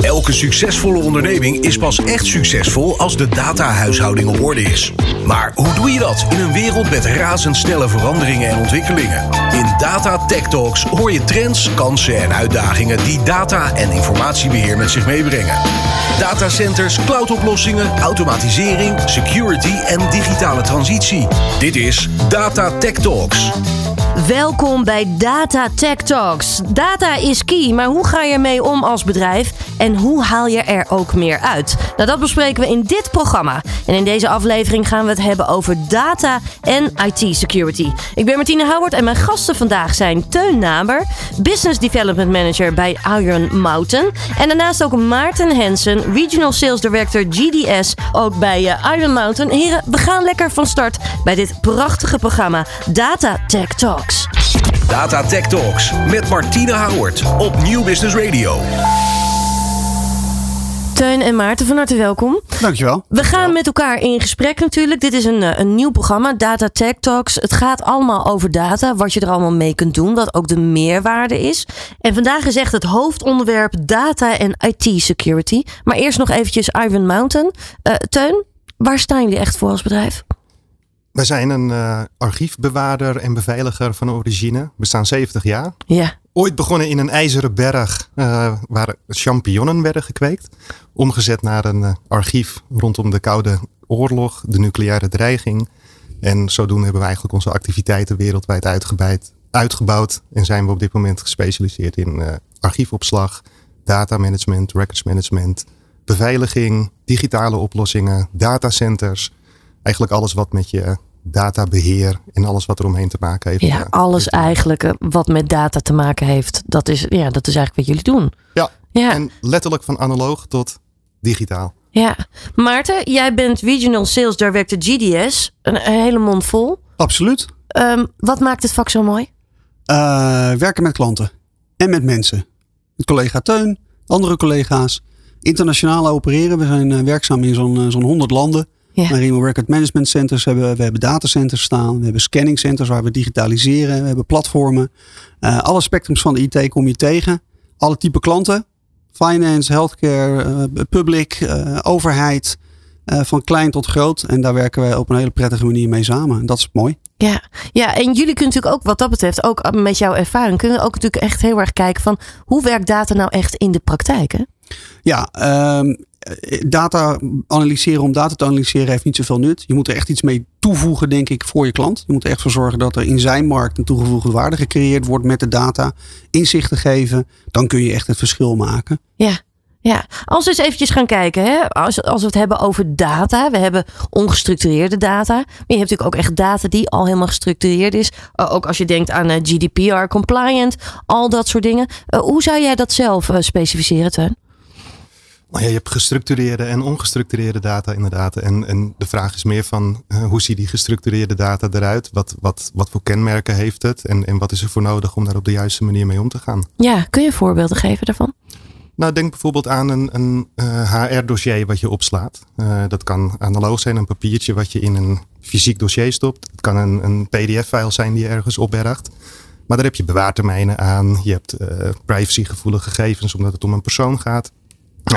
Elke succesvolle onderneming is pas echt succesvol als de datahuishouding op orde is. Maar hoe doe je dat in een wereld met razendsnelle veranderingen en ontwikkelingen? In Data Tech Talks hoor je trends, kansen en uitdagingen die data en informatiebeheer met zich meebrengen. Datacenters, cloudoplossingen, automatisering, security en digitale transitie. Dit is Data Tech Talks. Welkom bij Data Tech Talks. Data is key, maar hoe ga je ermee om als bedrijf hoe haal je er ook meer uit? Nou, dat bespreken we in dit programma. En in deze aflevering gaan we het hebben over data en IT security. Ik ben Martine Howard en mijn gasten vandaag zijn Teun Naber, Business Development Manager bij Iron Mountain. En daarnaast ook Maarten Hensen, Regional Sales Director GDS, ook bij eh, Iron Mountain. Heren, we gaan lekker van start bij dit prachtige programma Data Tech Talks. Data Tech Talks met Martine Howard op Nieuw Business Radio. Teun en Maarten, van harte welkom. Dankjewel. We gaan met elkaar in gesprek natuurlijk. Dit is een, eh, een nieuw programma, Data Tech Talks. Het gaat allemaal over data, wat je er allemaal mee kunt doen, wat ook de meerwaarde is. En vandaag is echt het hoofdonderwerp data en IT security. Maar eerst nog eventjes Iron Mountain. Uh, Teun, waar staan jullie echt voor als bedrijf? Wij zijn een uh, archiefbewaarder en beveiliger van origine. We bestaan 70 jaar. Ja. Ooit begonnen in een ijzeren berg uh, waar champignonnen werden gekweekt. Omgezet naar een uh, archief rondom de Koude Oorlog, de nucleaire dreiging. En zodoende hebben we eigenlijk onze activiteiten wereldwijd uitgebreid, uitgebouwd. En zijn we op dit moment gespecialiseerd in archiefopslag, data management, records management, beveiliging, digitale oplossingen, datacenters eigenlijk alles wat met je databeheer en alles wat er omheen te maken heeft. Ja, alles eigenlijk wat met data te maken heeft. Dat is, ja, dat is eigenlijk wat jullie doen. Ja, ja. en letterlijk van analoog tot digitaal. Ja, Maarten, jij bent Regional Sales Director GDS. Een hele mond vol. Absoluut. Um, wat maakt het vak zo mooi? Uh, werken met klanten en met mensen. Met collega Teun, andere collega's. Internationaal opereren. We zijn uh, werkzaam in zo'n zo'n 100 landen. Ja. Waarin we record management centers hebben. We hebben datacenters staan. We hebben scanning centers waar we digitaliseren. We hebben platformen. Uh, alle spectrums van de IT kom je tegen. Alle type klanten. Finance, healthcare, uh, public, uh, overheid. van klein tot groot. En daar werken we op een hele prettige manier mee samen. En dat is mooi. Ja, ja, en jullie kunnen natuurlijk ook wat dat betreft, ook met jouw ervaring, kunnen ook natuurlijk echt heel erg kijken van hoe werkt data nou echt in de praktijk? Hè? Ja, um, data analyseren om data te analyseren heeft niet zoveel nut. Je moet er echt iets mee toevoegen, denk ik, voor je klant. Je moet er echt voor zorgen dat er in zijn markt een toegevoegde waarde gecreëerd wordt met de data. Inzichten geven, dan kun je echt het verschil maken. Ja, ja, als we eens eventjes gaan kijken, hè? Als, als we het hebben over data, we hebben ongestructureerde data, maar je hebt natuurlijk ook echt data die al helemaal gestructureerd is. Uh, ook als je denkt aan uh, GDPR compliant, al dat soort dingen. Uh, hoe zou jij dat zelf specificeren, Teun? Nou ja, je hebt gestructureerde en ongestructureerde data inderdaad. En, en de vraag is meer van uh, hoe ziet die gestructureerde data eruit? Wat, wat, wat voor kenmerken heeft het? En, en wat is er voor nodig om daar op de juiste manier mee om te gaan? Ja, kun je voorbeelden geven daarvan? Nou, denk bijvoorbeeld aan een, een uh, HR-dossier wat je opslaat. Uh, dat kan analoog zijn, een papiertje wat je in een fysiek dossier stopt. Het kan een, een PDF-file zijn die je ergens opbergt. Maar daar heb je bewaartermijnen aan. Je hebt privacygevoelige gegevens omdat het om een persoon gaat.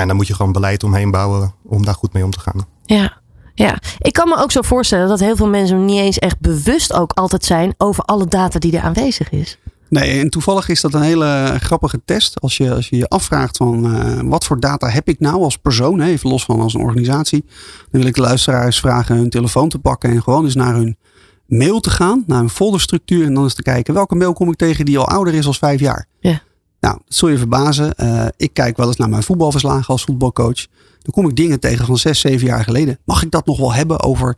En dan moet je gewoon beleid omheen bouwen om daar goed mee om te gaan. Ja, ja, ik kan me ook zo voorstellen dat heel veel mensen niet eens echt bewust ook altijd zijn over alle data die er aanwezig is. Nee, en toevallig is dat een hele grappige test. Als je als je, je afvraagt van uh, wat voor data heb ik nou als persoon, hè, even los van als een organisatie. Dan wil ik de luisteraars vragen hun telefoon te pakken en gewoon eens naar hun mail te gaan, naar een folderstructuur en dan eens te kijken welke mail kom ik tegen die al ouder is als vijf jaar. Ja. Nou, dat zul je verbazen. Uh, ik kijk wel eens naar mijn voetbalverslagen als voetbalcoach. Dan kom ik dingen tegen van zes, zeven jaar geleden. Mag ik dat nog wel hebben over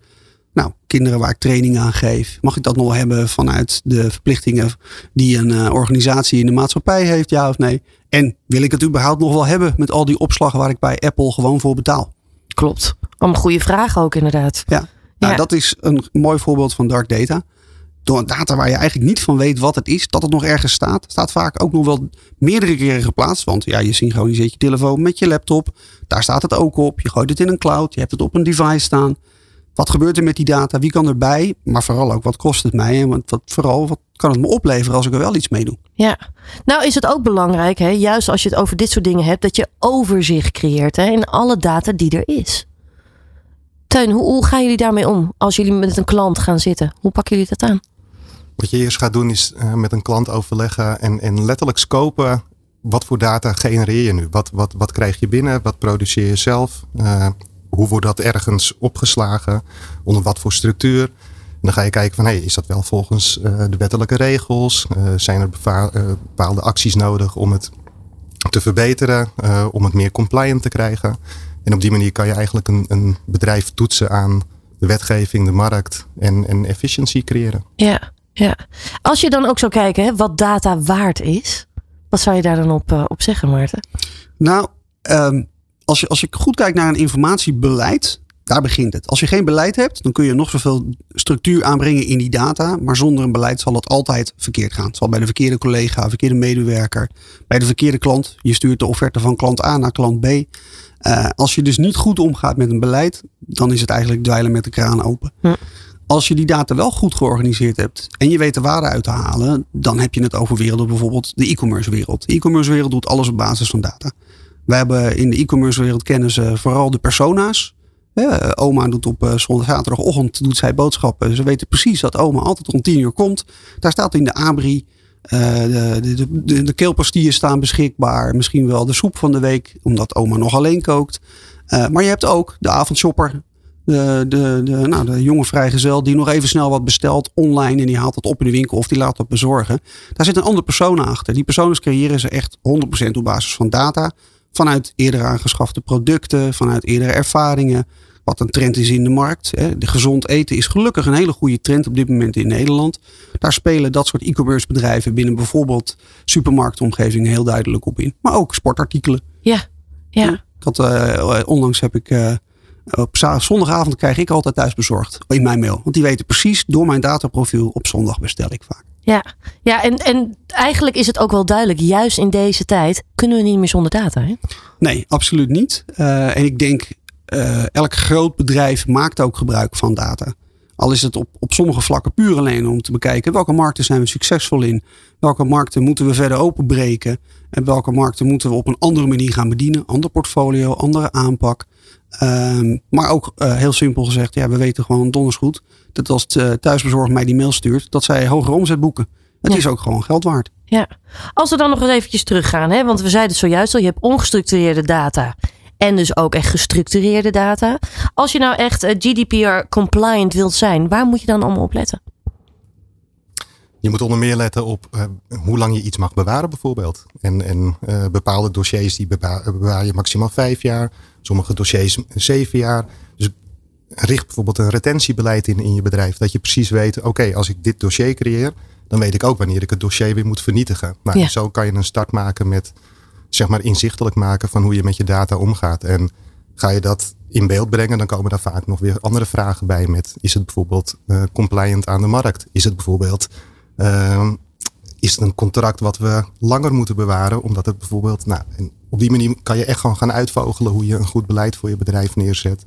nou, kinderen waar ik training aan geef? Mag ik dat nog wel hebben vanuit de verplichtingen die een uh, organisatie in de maatschappij heeft, ja of nee? En wil ik het überhaupt nog wel hebben met al die opslag waar ik bij Apple gewoon voor betaal? Klopt. Allemaal goede vragen ook inderdaad. Ja, nou, ja. dat is een mooi voorbeeld van dark data door data waar je eigenlijk niet van weet wat het is, dat het nog ergens staat. Staat vaak ook nog wel meerdere keren geplaatst. Want ja, je synchroniseert je telefoon met je laptop. Daar staat het ook op. Je gooit het in een cloud. Je hebt het op een device staan. Wat gebeurt er met die data? Wie kan erbij? Maar vooral ook, wat kost het mij? En wat, vooral, wat kan het me opleveren als ik er wel iets mee doe. Ja, nou is het ook belangrijk, hè, juist als je het over dit soort dingen hebt, dat je overzicht creëert hè, in alle data die er is. Teun, hoe, hoe gaan jullie daarmee om als jullie met een klant gaan zitten? Hoe pakken jullie dat aan? Wat je eerst gaat doen is uh, met een klant overleggen en, en letterlijk scopen. Wat voor data genereer je nu? Wat, wat, wat krijg je binnen? Wat produceer je zelf? Uh, hoe wordt dat ergens opgeslagen? Onder wat voor structuur? En dan ga je kijken van hey, is dat wel volgens uh, de wettelijke regels? zijn er bepaalde acties nodig om het te verbeteren? om het meer compliant te krijgen? En op die manier kan je eigenlijk een, een bedrijf toetsen aan de wetgeving, de markt en, en efficiëntie creëren. Ja, ja. Als je dan ook zou kijken hè, wat data waard is, wat zou je daar dan op, uh, op zeggen, Maarten? Nou, um, als, je, als je goed kijkt naar een informatiebeleid, daar begint het. Als je geen beleid hebt, dan kun je nog zoveel structuur aanbrengen in die data. Maar zonder een beleid zal het altijd verkeerd gaan. Het zal bij de verkeerde collega, verkeerde medewerker, bij de verkeerde klant. Je stuurt de offerte van klant A naar klant B. Uh, als je dus niet goed omgaat met een beleid, dan is het eigenlijk dweilen met de kraan open. Hm. Als je die data wel goed georganiseerd hebt en je weet de waarde uit te halen, dan heb je het over werelden, bijvoorbeeld de e-commerce wereld. De e-commerce wereld doet alles op basis van data. Wij hebben in de e-commerce wereld kennen ze vooral de persona's. Ja, oma doet op uh, zondag, zaterdagochtend doet zij boodschappen. Ze weten precies dat oma altijd om tien uur komt. Daar staat in de abri de, de, de, de staan beschikbaar. Misschien wel de soep van de week, omdat oma nog alleen kookt. Maar je hebt ook de avondshopper. De, de, de, nou, de jonge vrijgezel die nog even snel wat bestelt online. En die haalt het op in de winkel of die laat het bezorgen. Daar zit een andere persoon achter. Die personen creëren ze echt 100% op basis van data. Vanuit eerder aangeschafte producten, vanuit eerdere ervaringen. Wat een trend is in de markt. De gezond eten is gelukkig een hele goede trend op dit moment in Nederland. Daar spelen dat soort e-commerce bedrijven binnen bijvoorbeeld supermarktomgevingen heel duidelijk op in. Maar ook sportartikelen. Ja, ja. Ik had, uh, onlangs heb ik uh, op zondagavond krijg ik altijd thuis bezorgd in mijn mail. Want die weten precies door mijn dataprofiel op zondag bestel ik vaak. Ja, ja en, en eigenlijk is het ook wel duidelijk, juist in deze tijd kunnen we niet meer zonder data. Hè? Nee, absoluut niet. Uh, en ik denk uh, elk groot bedrijf maakt ook gebruik van data. Al is het op, op sommige vlakken puur alleen om te bekijken welke markten zijn we succesvol in. Welke markten moeten we verder openbreken. En welke markten moeten we op een andere manier gaan bedienen. Ander portfolio, andere aanpak. Um, maar ook uh, heel simpel gezegd, ja, we weten gewoon donders goed dat als het uh, thuisbezorgd mij die mail stuurt, dat zij hogere omzet boeken. Het ja. is ook gewoon geld waard. Ja, als we dan nog eens eventjes teruggaan, hè, want we zeiden het zojuist al, je hebt ongestructureerde data en dus ook echt gestructureerde data. Als je nou echt GDPR compliant wilt zijn, waar moet je dan allemaal op letten? Je moet onder meer letten op uh, hoe lang je iets mag bewaren bijvoorbeeld. En, en uh, bepaalde dossiers die bewaar, bewaar, je maximaal vijf jaar. Sommige dossiers zeven jaar. Dus richt bijvoorbeeld een retentiebeleid in in je bedrijf. Dat je precies weet, oké, okay, als ik dit dossier creëer, dan weet ik ook wanneer ik het dossier weer moet vernietigen. Nou, ja. Zo kan je een start maken met zeg maar inzichtelijk maken van hoe je met je data omgaat. En ga je dat in beeld brengen, dan komen daar vaak nog weer andere vragen bij. Met is het bijvoorbeeld uh, compliant aan de markt? Is het bijvoorbeeld uh, is het een contract wat we langer moeten bewaren, omdat het bijvoorbeeld, nou, en op die manier kan je echt gewoon gaan uitvogelen hoe je een goed beleid voor je bedrijf neerzet.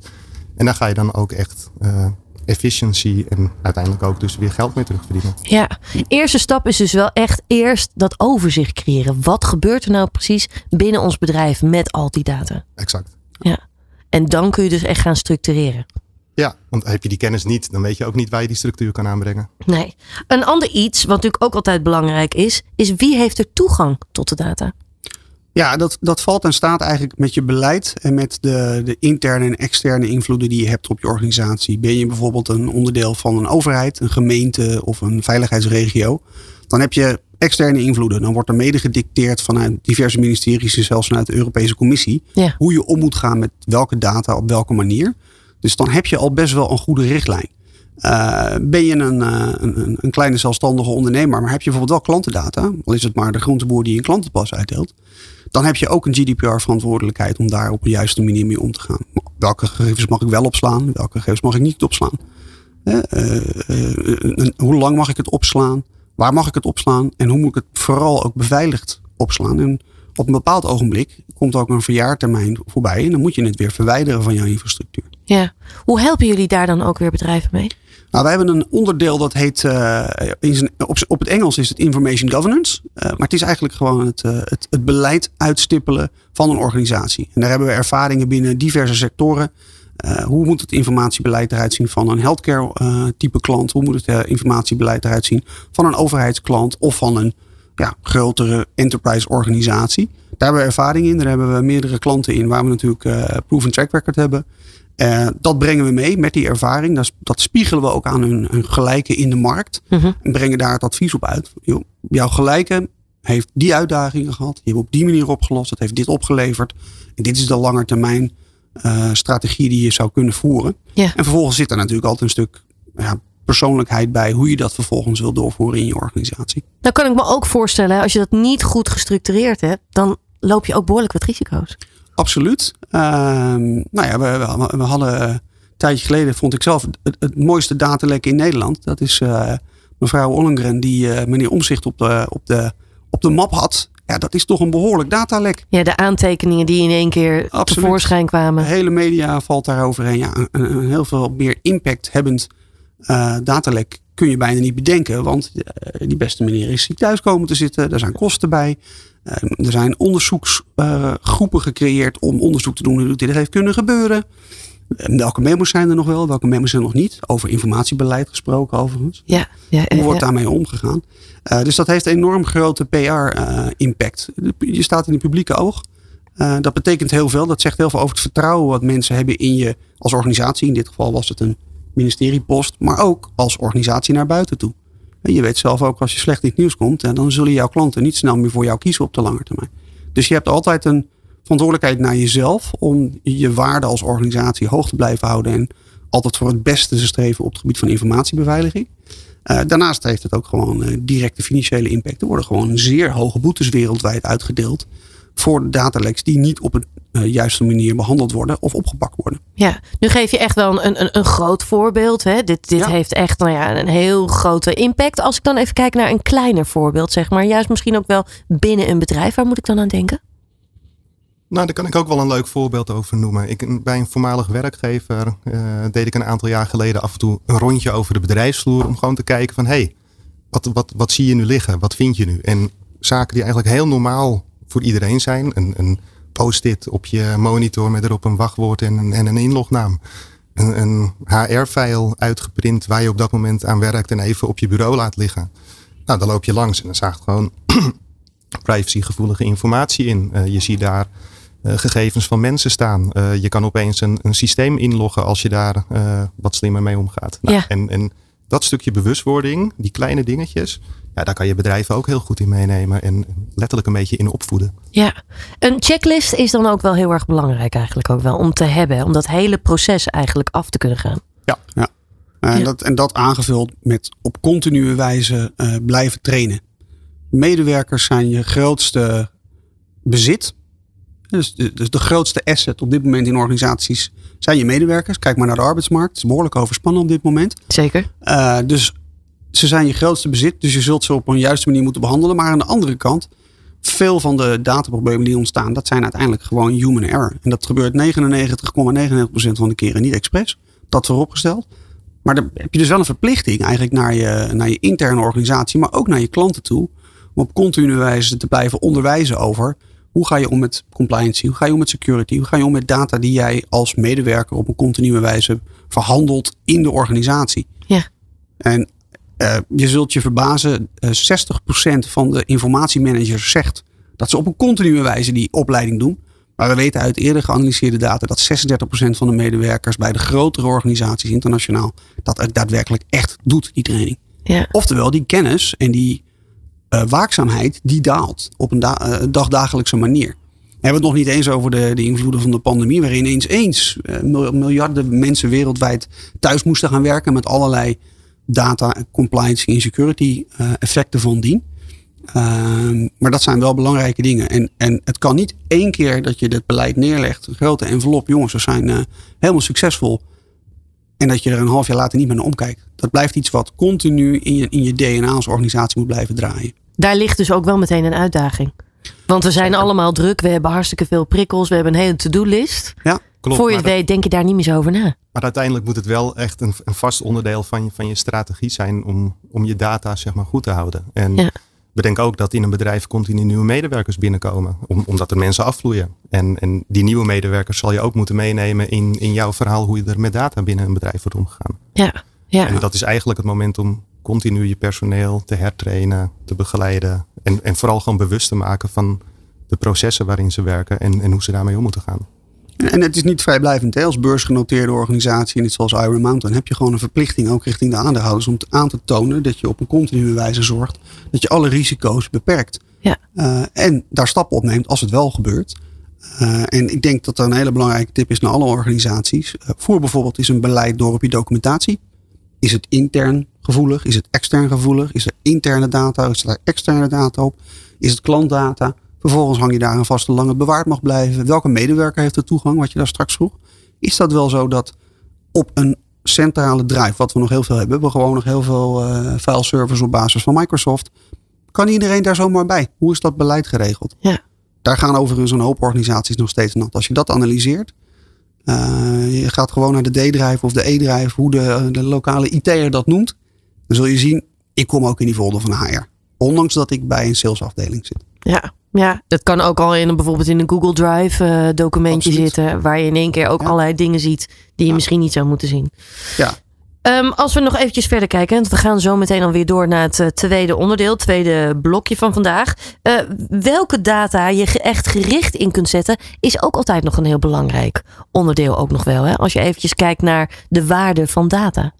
En daar ga je dan ook echt uh, efficiëntie en uiteindelijk ook dus weer geld mee terugverdienen. Ja, eerste stap is dus wel echt eerst dat overzicht creëren. Wat gebeurt er nou precies binnen ons bedrijf met al die data? Exact. Ja, en dan kun je dus echt gaan structureren. Ja, want heb je die kennis niet, dan weet je ook niet waar je die structuur kan aanbrengen. Nee. Een ander iets, wat natuurlijk ook altijd belangrijk is, is wie heeft er toegang tot de data? Ja, dat, dat valt en staat eigenlijk met je beleid en met de, de interne en externe invloeden die je hebt op je organisatie. Ben je bijvoorbeeld een onderdeel van een overheid, een gemeente of een veiligheidsregio, dan heb je externe invloeden. Dan wordt er mede gedicteerd vanuit diverse ministeries en zelfs vanuit de Europese Commissie ja. hoe je om moet gaan met welke data op welke manier. Dus dan heb je al best wel een goede richtlijn. Uh, ben je een, uh, een, een, kleine zelfstandige ondernemer, maar heb je bijvoorbeeld wel klantendata, al is het maar de groenteboer die een klantenpas uitdeelt, dan heb je ook een GDPR-verantwoordelijkheid om daar op een juiste manier mee om te gaan. Welke gegevens mag ik wel opslaan, welke gegevens mag ik niet opslaan? Uh, hoe lang mag ik het opslaan? Waar mag ik het opslaan? En hoe moet ik het vooral ook beveiligd opslaan? En op een bepaald ogenblik komt ook een verjaartermijn voorbij en dan moet je het weer verwijderen van jouw infrastructuur. Ja, hoe helpen jullie daar dan ook weer bedrijven mee? Nou, wij hebben een onderdeel dat heet, uh, in op, op, het Engels is het Information Governance. Uh, maar het is eigenlijk gewoon het, uh, het, het, beleid uitstippelen van een organisatie. En daar hebben we ervaringen binnen diverse sectoren. hoe moet het informatiebeleid eruit zien van een healthcare type klant? Hoe moet het informatiebeleid eruit zien van een overheidsklant of van een ja, grotere enterprise organisatie? Daar hebben we ervaring in. Daar hebben we meerdere klanten in waar we natuurlijk proven track record hebben. Uh, dat brengen we mee met die ervaring. Dat, dat spiegelen we ook aan hun, hun gelijken in de markt. Mhm. En brengen daar het advies op uit. Jouw gelijke heeft die uitdagingen gehad. Die hebben op die manier opgelost. Dat heeft dit opgeleverd. En dit is de langetermijn uh, strategie die je zou kunnen voeren. En vervolgens zit er natuurlijk altijd een stuk ja, persoonlijkheid bij. Hoe je dat vervolgens wil doorvoeren in je organisatie. Nou kan ik me ook voorstellen. Als je dat niet goed gestructureerd hebt. Dan loop je ook behoorlijk wat risico's. Absoluut. Uh, nou ja, we, we, we, hadden een tijdje geleden, vond ik zelf, het, het mooiste datalek in Nederland. Dat is uh, mevrouw Ollengren die uh, meneer Omzicht op de, op, de, op de map had. Ja, dat is toch een behoorlijk datalek. Ja, de aantekeningen die in één keer Absoluut. tevoorschijn kwamen. De hele media valt daar overheen. Ja, een, een heel veel meer impact hebbend datalek kun je bijna niet bedenken. Want die beste meneer is thuis komen te zitten. Er zijn kosten bij. Ehm, er zijn onderzoeksgroepen gecreëerd om onderzoek te doen hoe dit heeft kunnen gebeuren. Ehm, welke memo's zijn er nog wel, welke memo's zijn er nog niet? Over informatiebeleid gesproken overigens. Ja, ja, hoe wordt daarmee omgegaan? Uh, dus dat heeft enorm grote PR-impact. Uh, je staat in het publieke oog. Uh, dat betekent heel veel. Dat zegt heel veel over het vertrouwen wat mensen hebben in je als organisatie. In dit geval was het een ministeriepost, maar ook als organisatie naar buiten toe. Je weet zelf ook als je slecht in het nieuws komt, dan zullen jouw klanten niet snel meer voor jou kiezen op de lange termijn. Dus je hebt altijd een verantwoordelijkheid naar jezelf om je waarde als organisatie hoog te blijven houden en altijd voor het beste te streven op het gebied van informatiebeveiliging. Uh, daarnaast heeft het ook gewoon uh, directe financiële impact. Er worden gewoon zeer hoge boetes wereldwijd uitgedeeld voor dataleks die niet op een uh, juiste manier behandeld worden of opgepakt worden. Ja, nu geef je echt wel een, een, een groot voorbeeld. Hè? Dit, dit ja. heeft echt nou ja, een heel grote impact. Als ik dan even kijk naar een kleiner voorbeeld, zeg maar. Juist misschien ook wel binnen een bedrijf. Waar moet ik dan aan denken? Nou, daar kan ik ook wel een leuk voorbeeld over noemen. Ik, bij een voormalig werkgever uh, deed ik een aantal jaar geleden af en toe een rondje over de bedrijfsvloer. Om gewoon te kijken van, hé, hey, wat, wat, wat zie je nu liggen? Wat vind je nu? En zaken die eigenlijk heel normaal voor iedereen zijn. Een, een post-it op je monitor met erop een wachtwoord en een, en een inlognaam. Een, een HR-file uitgeprint waar je op dat moment aan werkt en even op je bureau laat liggen. Nou, dan loop je langs en dan zaagt gewoon privacygevoelige informatie in. Uh, je ziet daar uh, gegevens van mensen staan. Uh, je kan opeens een, een systeem inloggen als je daar wat slimmer mee omgaat. Nou, ja. en, en dat stukje bewustwording, die kleine dingetjes, ja, daar kan je bedrijven ook heel goed in meenemen en letterlijk een beetje in opvoeden. Ja, een checklist is dan ook wel heel erg belangrijk eigenlijk ook wel om te hebben, om dat hele proces eigenlijk af te kunnen gaan. Ja, ja. En, ja. Dat, en dat aangevuld met op continue wijze uh, blijven trainen. Medewerkers zijn je grootste bezit. Dus de, dus de grootste asset op dit moment in organisaties zijn je medewerkers. Kijk maar naar de arbeidsmarkt. Het is behoorlijk overspannen op dit moment. Zeker. Uh, dus ze zijn je grootste bezit, dus je zult ze op een juiste manier moeten behandelen. Maar aan de andere kant, veel van de dataproblemen die ontstaan, dat zijn uiteindelijk gewoon human error. En dat gebeurt 99,99% van de keren niet expres. Dat vooropgesteld. Maar dan heb je dus wel een verplichting eigenlijk naar je, naar je interne organisatie, maar ook naar je klanten toe. Om op continue wijze te blijven onderwijzen over hoe ga je om met compliance, hoe ga je om met security, hoe ga je om met data die jij als medewerker op een continue wijze verhandelt in de organisatie. Ja. En uh, je zult je verbazen, uh, 60% van de informatiemanagers zegt dat ze op een continue wijze die opleiding doen. Maar we weten uit eerder geanalyseerde data dat 36% van de medewerkers bij de grotere organisaties internationaal dat het daadwerkelijk echt doet, die training. Ja. Oftewel, die kennis en die uh, waakzaamheid, die daalt op een da dagdagelijkse manier. We hebben het nog niet eens over de, de invloeden van de pandemie, waarin eens eens miljarden mensen wereldwijd thuis moesten gaan werken met allerlei data, compliance en security uh, effecten van dien. Uh, maar dat zijn wel belangrijke dingen. En, en het kan niet één keer dat je dit beleid neerlegt, een grote envelop, jongens, we zijn uh, helemaal succesvol. En dat je er een half jaar later niet meer naar omkijkt. Dat blijft iets wat continu in je, in je DNA als organisatie moet blijven draaien. Daar ligt dus ook wel meteen een uitdaging. Want we zijn allemaal druk, we hebben hartstikke veel prikkels, we hebben een hele to-do-list. Ja. Klopt, Voor je het weet, denk je daar niet meer zo over na. Maar uiteindelijk moet het wel echt een, een vast onderdeel van je, van je strategie zijn om, om je data zeg maar, goed te houden. En ja. bedenk ook dat in een bedrijf continu nieuwe medewerkers binnenkomen, om, omdat er mensen afvloeien. En, en die nieuwe medewerkers zal je ook moeten meenemen in, in jouw verhaal hoe je er met data binnen een bedrijf wordt omgegaan. Ja, ja. En dat is eigenlijk het moment om continu je personeel te hertrainen, te begeleiden en, en vooral gewoon bewust te maken van de processen waarin ze werken en, en hoe ze daarmee om moeten gaan. En het is niet vrijblijvend. Hè? Als beursgenoteerde organisatie, net zoals Iron Mountain, heb je gewoon een verplichting ook richting de aandeelhouders om aan te tonen dat je op een continue wijze zorgt dat je alle risico's beperkt. Ja. Uh, en daar stappen op neemt als het wel gebeurt. Uh, en ik denk dat er een hele belangrijke tip is naar alle organisaties. Uh, voer bijvoorbeeld eens een beleid door op je documentatie. Is het intern gevoelig? Is het extern gevoelig? Is er interne data? Is er externe data op? Is het klantdata? Vervolgens hang je daar een vaste lange bewaard mag blijven. Welke medewerker heeft de toegang, wat je daar straks vroeg? Is dat wel zo dat op een centrale drive, wat we nog heel veel hebben, we gewoon nog heel veel uh, fileservers op basis van Microsoft. Kan iedereen daar zomaar bij? Hoe is dat beleid geregeld? Ja. Daar gaan overigens een hoop organisaties nog steeds nat. Als je dat analyseert, uh, je gaat gewoon naar de D-drive of de E-drive, hoe de, de lokale IT'er dat noemt. Dan zul je zien, ik kom ook in die folder van HR. Ondanks dat ik bij een salesafdeling zit. Ja, ja, dat kan ook al in een, bijvoorbeeld in een Google Drive uh, documentje zitten. Waar je in één keer ook allerlei dingen ziet die je misschien niet zou moeten zien. Ja. Um, als we nog eventjes verder kijken, want we gaan zo meteen alweer door naar het uh, tweede onderdeel, het tweede blokje van vandaag. Uh, welke data je echt gericht in kunt zetten, is ook altijd nog een heel belangrijk onderdeel ook nog wel. Hè? Als je eventjes kijkt naar de waarde van data.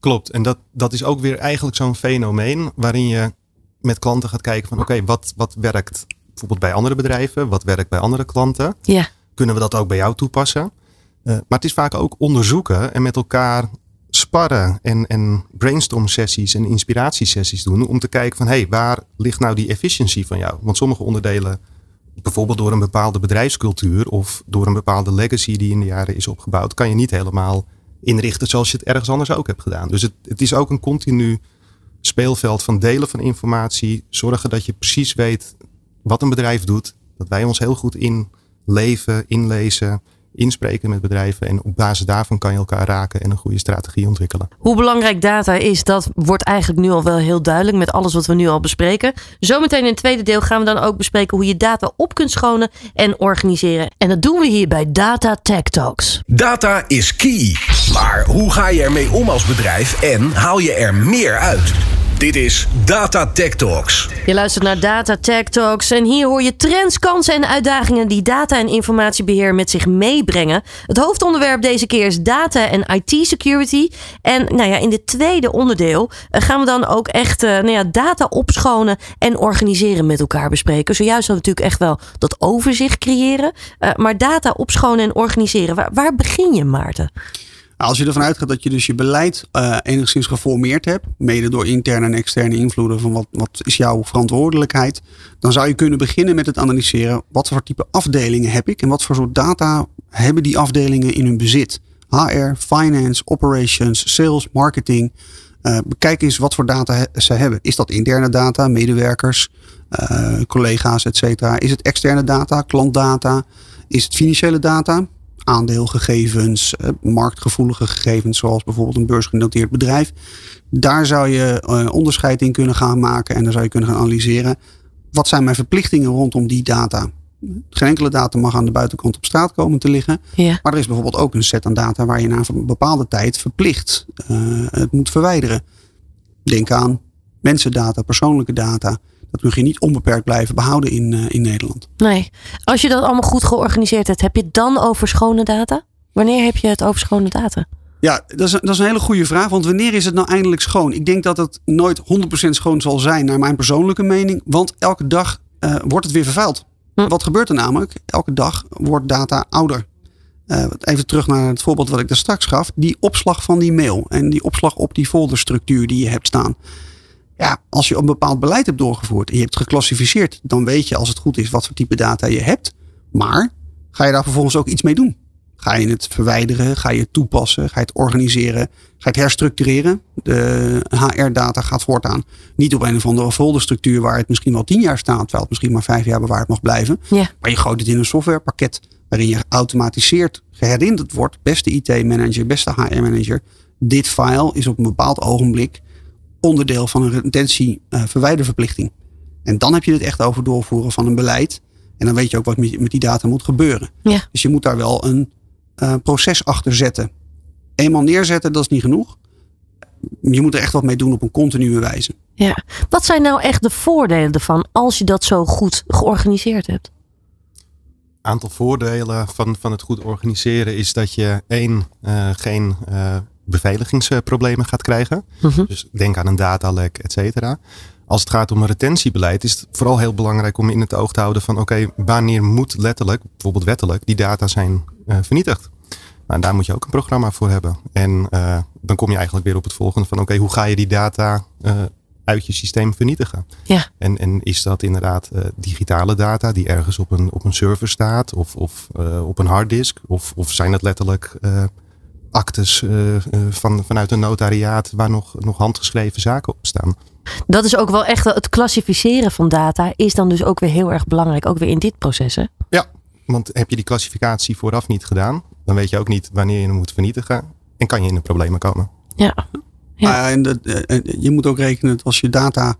Klopt, en dat, dat is ook weer eigenlijk zo'n fenomeen waarin je met klanten gaat kijken van oké, wat, wat werkt bijvoorbeeld bij andere bedrijven, wat werkt bij andere klanten. Ja. Kunnen we dat ook bij jou toepassen? Uh, maar het is vaak ook onderzoeken en met elkaar sparren en, en brainstorm sessies en inspiratiesessies doen om te kijken van hé, hey, waar ligt nou die efficiëntie van jou? Want sommige onderdelen, bijvoorbeeld door een bepaalde bedrijfscultuur of door een bepaalde legacy die in de jaren is opgebouwd, kan je niet helemaal inrichten zoals je het ergens anders ook hebt gedaan. Dus het, het is ook een continu speelveld van delen van informatie. Zorgen dat je precies weet wat een bedrijf doet. Dat wij ons heel goed inleven, inlezen, inspreken met bedrijven. En op basis daarvan kan je elkaar raken en een goede strategie ontwikkelen. Hoe belangrijk data is, dat wordt eigenlijk nu al wel heel duidelijk met alles wat we nu al bespreken. Zometeen in het tweede deel gaan we dan ook bespreken hoe je data op kunt schonen en organiseren. En dat doen we hier bij Data Tech Talks. Data is key. Maar hoe ga je ermee om als bedrijf en haal je er meer uit? Dit is Data Tech Talks. Je luistert naar Data Tech Talks en hier hoor je trends, kansen en uitdagingen die data en informatiebeheer met zich meebrengen. Het hoofdonderwerp deze keer is data en IT security. En nou ja, in dit tweede onderdeel eh, gaan we dan ook echt uh, nou ja, data opschonen en organiseren met elkaar bespreken. Zojuist we natuurlijk echt wel dat overzicht creëren. Uh, maar data opschonen en organiseren, waar begin je Maarten? Nou, als je ervan uitgaat dat je dus je beleid uh, enigszins geformeerd hebt, mede door interne en externe invloeden van wat, wat is jouw verantwoordelijkheid, dan zou je kunnen beginnen met het analyseren wat voor type afdelingen heb ik en wat voor soort data hebben die afdelingen in hun bezit. HR, finance, operations, sales, marketing. Uh, bekijk eens wat voor data ze hebben. Is dat interne data, medewerkers, uh, collega's, et cetera? Is het externe data, klantdata? Is het financiële data? Aandeelgegevens, eh, marktgevoelige gegevens, zoals bijvoorbeeld een beursgenoteerd bedrijf. Daar zou je eh, onderscheid in kunnen gaan maken en dan zou je kunnen gaan analyseren. Wat zijn mijn verplichtingen rondom die data? Geen enkele data mag aan de buitenkant op straat komen te liggen. Ja. Maar er is bijvoorbeeld ook een set aan data waar je na een bepaalde tijd verplicht uh, het moet verwijderen. Denk aan mensendata, persoonlijke data dat mag je niet onbeperkt blijven behouden in, uh, in Nederland. Nee. Als je dat allemaal goed georganiseerd hebt, heb je het dan over schone data? Wanneer heb je het over schone data? Ja, dat is, dat is een hele goede vraag. Want wanneer is het nou eindelijk schoon? Ik denk dat het nooit 100% schoon zal zijn, naar mijn persoonlijke mening. Want elke dag uh, wordt het weer vervuild. Hm. Wat gebeurt er namelijk? Elke dag wordt data ouder. Uh, even terug naar het voorbeeld wat ik daar straks gaf. Die opslag van die mail en die opslag op die folderstructuur die je hebt staan. Ja, als je een bepaald beleid hebt doorgevoerd en je hebt geclassificeerd, dan weet je als het goed is wat voor type data je hebt. Maar ga je daar vervolgens ook iets mee doen? Ga je het verwijderen? Ga je het toepassen? Ga je het organiseren? Ga je het herstructureren? De HR-data gaat voortaan niet op een of andere folderstructuur waar het misschien wel tien jaar staat, terwijl het misschien maar vijf jaar bewaard mag blijven. Ja. Maar je gooit het in een softwarepakket waarin je automatiseerd geherinnerd wordt, beste IT-manager, beste HR-manager, dit file is op een bepaald ogenblik onderdeel van een retentie verwijderverplichting. En dan heb je het echt over doorvoeren van een beleid. En dan weet je ook wat met, die data moet gebeuren. Ja. Dus je moet daar wel een uh, proces achter zetten. Eenmaal neerzetten, dat is niet genoeg. Je moet er echt wat mee doen op een continue wijze. Ja. Wat zijn nou echt de voordelen ervan als je dat zo goed georganiseerd hebt? aantal voordelen van, van het goed organiseren is dat je één, uh, geen uh, beveiligingsproblemen gaat krijgen. Mhm. Dus denk aan een datalek, et cetera. Als het gaat om een retentiebeleid is het vooral heel belangrijk om in het oog te houden van oké, wanneer moet letterlijk, bijvoorbeeld wettelijk, die data zijn uh, vernietigd. Nou, daar moet je ook een programma voor hebben. En dan kom je eigenlijk weer op het volgende van oké, hoe ga je die data uit je systeem vernietigen. Ja. En, en is dat inderdaad digitale data die ergens op een, op een server staat of, of op een harddisk? Of, of zijn het letterlijk actes van, vanuit een notariaat waar nog, nog handgeschreven zaken op staan? Dat is ook wel echt het klassificeren van data is dan dus ook weer heel erg belangrijk, ook weer in dit proces. Hè? Ja, want heb je die klassificatie vooraf niet gedaan, dan weet je ook niet wanneer je hem moet vernietigen en kan je in de problemen komen. Ja, ja. Uh, en, dat, uh, je moet ook rekenen dat als je data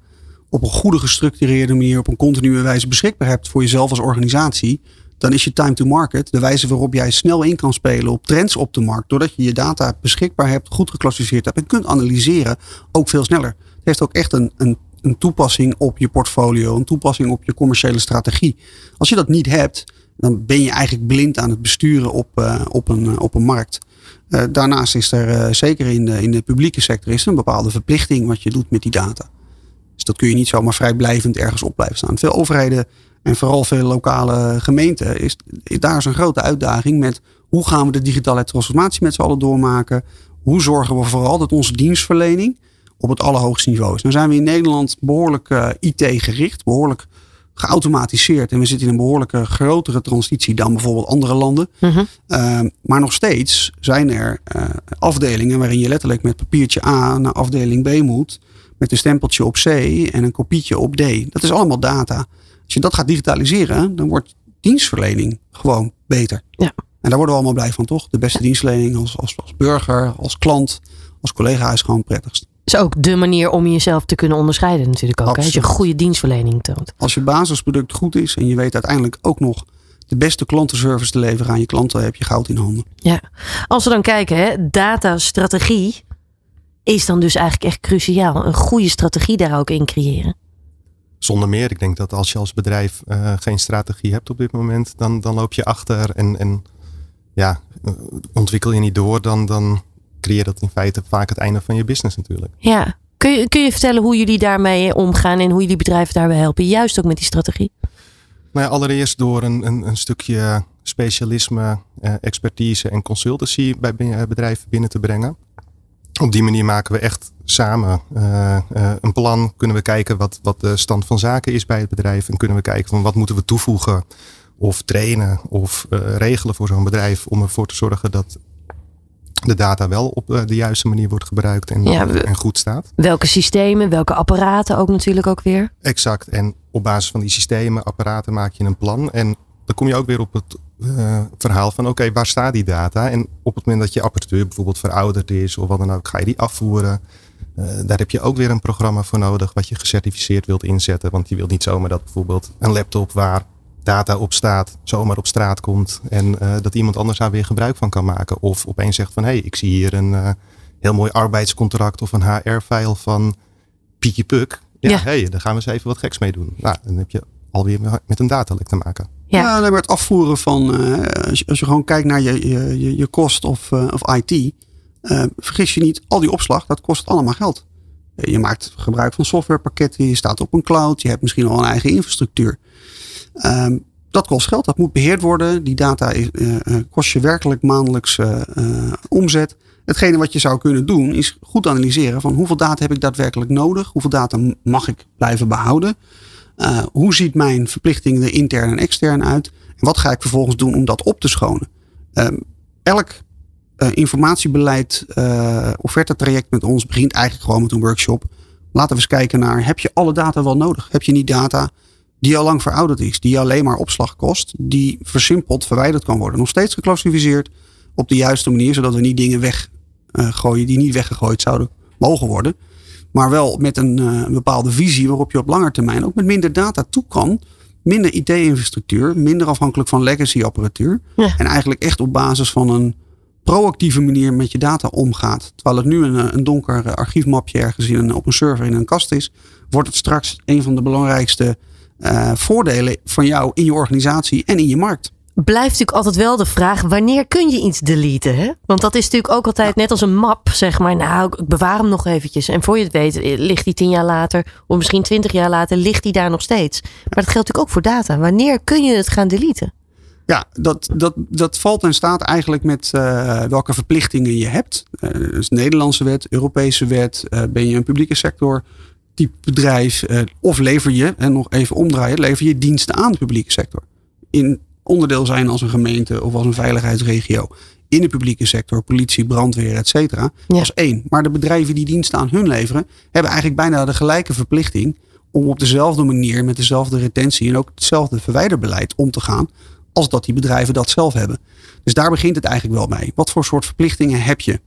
op een goede gestructureerde manier, op een continue wijze beschikbaar hebt voor jezelf als organisatie, dan is je time to market, de wijze waarop jij snel in kan spelen op trends op de markt, doordat je je data beschikbaar hebt, goed geclassificeerd hebt en kunt analyseren, ook veel sneller. Het heeft ook echt een, een, een toepassing op je portfolio, een toepassing op je commerciële strategie. Als je dat niet hebt, dan ben je eigenlijk blind aan het besturen op, uh, op, een, op een markt. Uh, daarnaast is er zeker in de, in de publieke sector is een bepaalde verplichting wat je doet met die data. Dus dat kun je niet zomaar vrijblijvend ergens op blijven staan. Veel overheden en vooral veel lokale gemeenten is, is daar is een grote uitdaging met hoe gaan we de digitale transformatie met z'n allen doormaken. Hoe zorgen we vooral dat onze dienstverlening op het allerhoogste niveau is. Nou zijn we in Nederland behoorlijk uh, IT gericht, behoorlijk geautomatiseerd. En we zitten in een behoorlijke grotere transitie dan bijvoorbeeld andere landen. Mm -hmm. uh, maar nog steeds zijn er uh, afdelingen waarin je letterlijk met papiertje A naar afdeling B moet. Met een stempeltje op C en een kopietje op D. Dat is allemaal data. Als je dat gaat digitaliseren, dan wordt dienstverlening gewoon beter. Ja. En daar worden we allemaal blij van, toch? De beste dienstverlening als, als, als burger, als klant, als collega is gewoon prettigst is ook de manier om jezelf te kunnen onderscheiden natuurlijk ook. Hè? Als je goede dienstverlening toont. Als je basisproduct goed is en je weet uiteindelijk ook nog de beste klantenservice te leveren aan je klanten, heb je goud in handen. Ja, als we dan kijken, hè, datastrategie is dan dus eigenlijk echt cruciaal. Een goede strategie daar ook in creëren. Zonder meer. Ik denk dat als je als bedrijf uh, geen strategie hebt op dit moment, dan, dan loop je achter en, en ja, ontwikkel je niet door, dan, dan creëer dat in feite vaak het einde van je business natuurlijk. Ja. Kun je, kun je vertellen hoe jullie daarmee omgaan en hoe jullie bedrijven daarbij helpen? Juist ook met die strategie. Nou ja, allereerst door een, een, een stukje specialisme, eh, expertise en consultancy bij bedrijven binnen te brengen. Op die manier maken we echt samen uh, uh, een plan. Kunnen we kijken wat, wat de stand van zaken is bij het bedrijf. En kunnen we kijken van wat moeten we toevoegen of trainen of uh, regelen voor zo'n bedrijf. Om ervoor te zorgen dat de data wel op de juiste manier wordt gebruikt en, Ja, en goed staat. Welke systemen, welke apparaten ook natuurlijk ook weer. Exact. En op basis van die systemen, apparaten maak je een plan. En dan kom je ook weer op het eh, verhaal van oké, waar staat die data? En op het moment dat je apparatuur bijvoorbeeld verouderd is of wat dan ook, ga je die afvoeren. Eh, daar heb je ook weer een programma voor nodig wat je gecertificeerd wilt inzetten. Want je wilt niet zomaar dat bijvoorbeeld een laptop waar data op staat, zomaar op straat komt. En eh, dat iemand anders daar weer gebruik van kan maken. Of opeens zegt van hé, hey, ik zie hier een heel mooi arbeidscontract of een HR-file van Pietje Puk. Ja, Ja. hey, daar gaan we eens even wat geks mee doen. Nou, dan heb je alweer met een datalek te maken. Ja. Ja, nee, afvoeren van, eh, als, je, gewoon kijkt naar je, je, je, kost of, eh, of IT, eh, vergis je niet, al die opslag, dat kost allemaal geld. Je maakt gebruik van softwarepakketten, je staat op een cloud, je hebt misschien al een eigen infrastructuur. Ehm, dat kost geld, dat moet beheerd worden. Die data is, kost je werkelijk maandelijks omzet. Hetgene wat je zou kunnen doen is goed analyseren van hoeveel data heb ik daadwerkelijk nodig? Hoeveel data mag ik blijven behouden? Uh, hoe ziet mijn verplichting er intern en extern uit? En wat ga ik vervolgens doen om dat op te schonen? Um, elk uh, informatiebeleid, uh, offertetraject met ons begint eigenlijk gewoon met een workshop. Laten we eens kijken naar, heb je alle data wel nodig? Heb je niet data? die al lang verouderd is, die alleen maar opslag kost, die versimpeld verwijderd kan worden. Nog steeds geclassificeerd op de juiste manier, zodat we niet dingen weggooien die niet weggegooid zouden mogen worden. Maar wel met een, een bepaalde visie waarop je op lange termijn ook met minder data toe kan minder IT-infrastructuur, minder afhankelijk van legacy-apparatuur. En eigenlijk echt op basis van een proactieve manier met je data omgaat. Terwijl het nu een, een donker archiefmapje ergens in een, op een server in een kast is, wordt het straks een van de belangrijkste uh, voordelen van jou in je organisatie en in je markt blijft natuurlijk altijd wel de vraag: wanneer kun je iets deleten? Hè? Want dat is natuurlijk ook altijd net als een map, zeg maar. Nou, ik bewaar hem nog eventjes. En voor je het weet, eh, ligt die tien jaar later, of misschien twintig jaar later, ligt die daar nog steeds. Maar dat geldt natuurlijk ook voor data. Wanneer kun je het gaan deleten? Ja, dat, dat, dat valt en staat eigenlijk met uh, welke verplichtingen je hebt. Uh, dus Nederlandse wet, Europese wet. Ben je een publieke sector type bedrijf? of lever je, en nog even omdraaien, lever je diensten aan de publieke sector. In onderdeel zijn als een gemeente of als een veiligheidsregio in de publieke sector, politie, brandweer, et cetera, als één. Maar de bedrijven die diensten aan hun leveren, hebben eigenlijk bijna de gelijke verplichting om op dezelfde manier, met dezelfde retentie en ook hetzelfde verwijderbeleid om te gaan, als dat die bedrijven dat zelf hebben. Dus daar begint het eigenlijk wel mee. Wat voor soort verplichtingen heb je?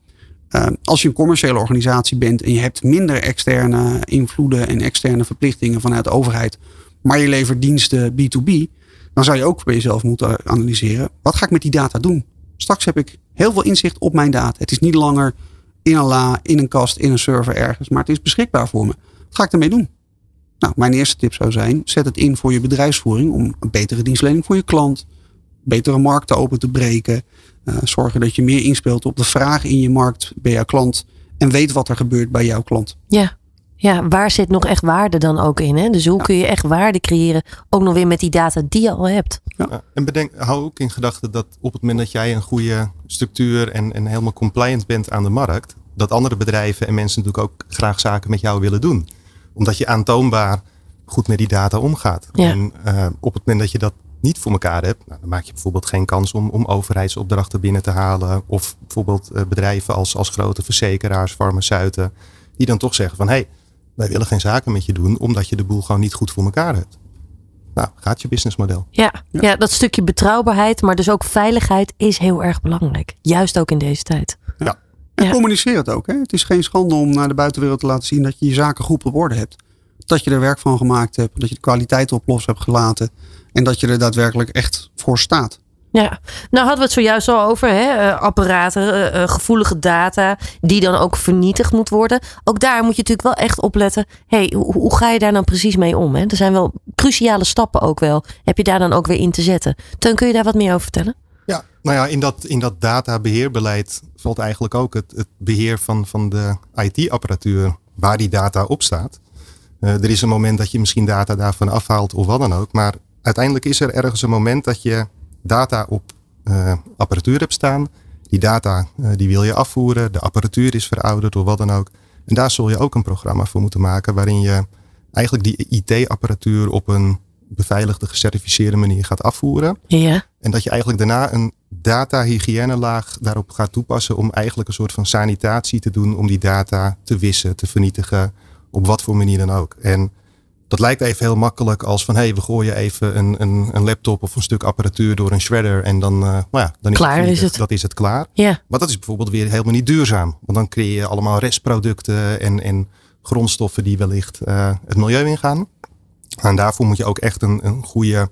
Uh, als je een commerciële organisatie bent en je hebt minder externe invloeden en externe verplichtingen vanuit de overheid, maar je levert diensten B2B, dan zou je ook bij jezelf moeten analyseren. Wat ga ik met die data doen? Straks heb ik heel veel inzicht op mijn data. Het is niet langer in een la, in een kast, in een server ergens. Maar het is beschikbaar voor me. Wat ga ik ermee doen? Nou, mijn eerste tip zou zijn: zet het in voor je bedrijfsvoering om een betere dienstverlening voor je klant, betere markten open te breken. Uh, zorgen dat je meer inspeelt op de vraag in je markt bij jouw klant en weet wat er gebeurt bij jouw klant. Ja, ja, waar zit nog echt waarde dan ook in? Hè? Dus hoe kun je echt waarde creëren, ook nog weer met die data die je al hebt? Ja. en bedenk, hou ook in gedachten dat op het moment dat jij een goede structuur en, en helemaal compliant bent aan de markt, dat andere bedrijven en mensen natuurlijk ook graag zaken met jou willen doen. Omdat je aantoonbaar goed met die data omgaat. En uh, op het moment dat je dat niet voor elkaar hebt, nou, dan maak je bijvoorbeeld geen kans om, om overheidsopdrachten binnen te halen. Of bijvoorbeeld uh, bedrijven als, als grote verzekeraars, farmaceuten, die dan toch zeggen van hé, hey, wij willen geen zaken met je doen, omdat je de boel gewoon niet goed voor elkaar hebt. Nou, gaat je businessmodel. Ja, ja. dat stukje betrouwbaarheid, maar dus ook veiligheid is heel erg belangrijk. Juist ook in deze tijd. Ja. En communiceer het ook. Hè? Het is geen schande om naar de buitenwereld te laten zien dat je je zaken goed op orde hebt. Dat je er werk van gemaakt hebt, dat je de kwaliteit op los hebt gelaten en dat je er daadwerkelijk echt voor staat. Ja, nou hadden we het zojuist al over hè? Eh, apparaten, uh, gevoelige data, die dan ook vernietigd moet worden. Ook daar moet je natuurlijk wel echt opletten. hey, hoe, hoe, ga je daar nou precies mee om? Hè? Er zijn wel cruciale stappen ook wel. Heb je daar dan ook weer in te zetten? Teun, kun je daar wat meer over vertellen? Ja, nou ja, in dat, in dat databeheerbeleid valt eigenlijk ook het, het beheer van, van de IT-apparatuur waar die data op staat. er is een moment dat je misschien data daarvan afhaalt of wat dan ook. Maar uiteindelijk is er ergens een moment dat je data op uh, apparatuur hebt staan. Die data uh, die wil je afvoeren. De apparatuur is verouderd of wat dan ook. En daar zul je ook een programma voor moeten maken waarin je eigenlijk die IT-apparatuur op een beveiligde, gecertificeerde manier gaat afvoeren. Ja. En dat je eigenlijk daarna een data-hygiënelaag daarop gaat toepassen om eigenlijk een soort van sanitatie te doen om die data te wissen, te vernietigen, op wat voor manier dan ook. En dat lijkt even heel makkelijk als van hé, hey, we gooien even een, een, een, laptop of een stuk apparatuur door een shredder en dan, uh, nou ja, dan is, klaar het, is het. Dat is het klaar. Ja. Maar dat is bijvoorbeeld weer helemaal niet duurzaam. Want dan creëer je allemaal restproducten en, en grondstoffen die wellicht uh, het milieu ingaan. En daarvoor moet je ook echt een, een goede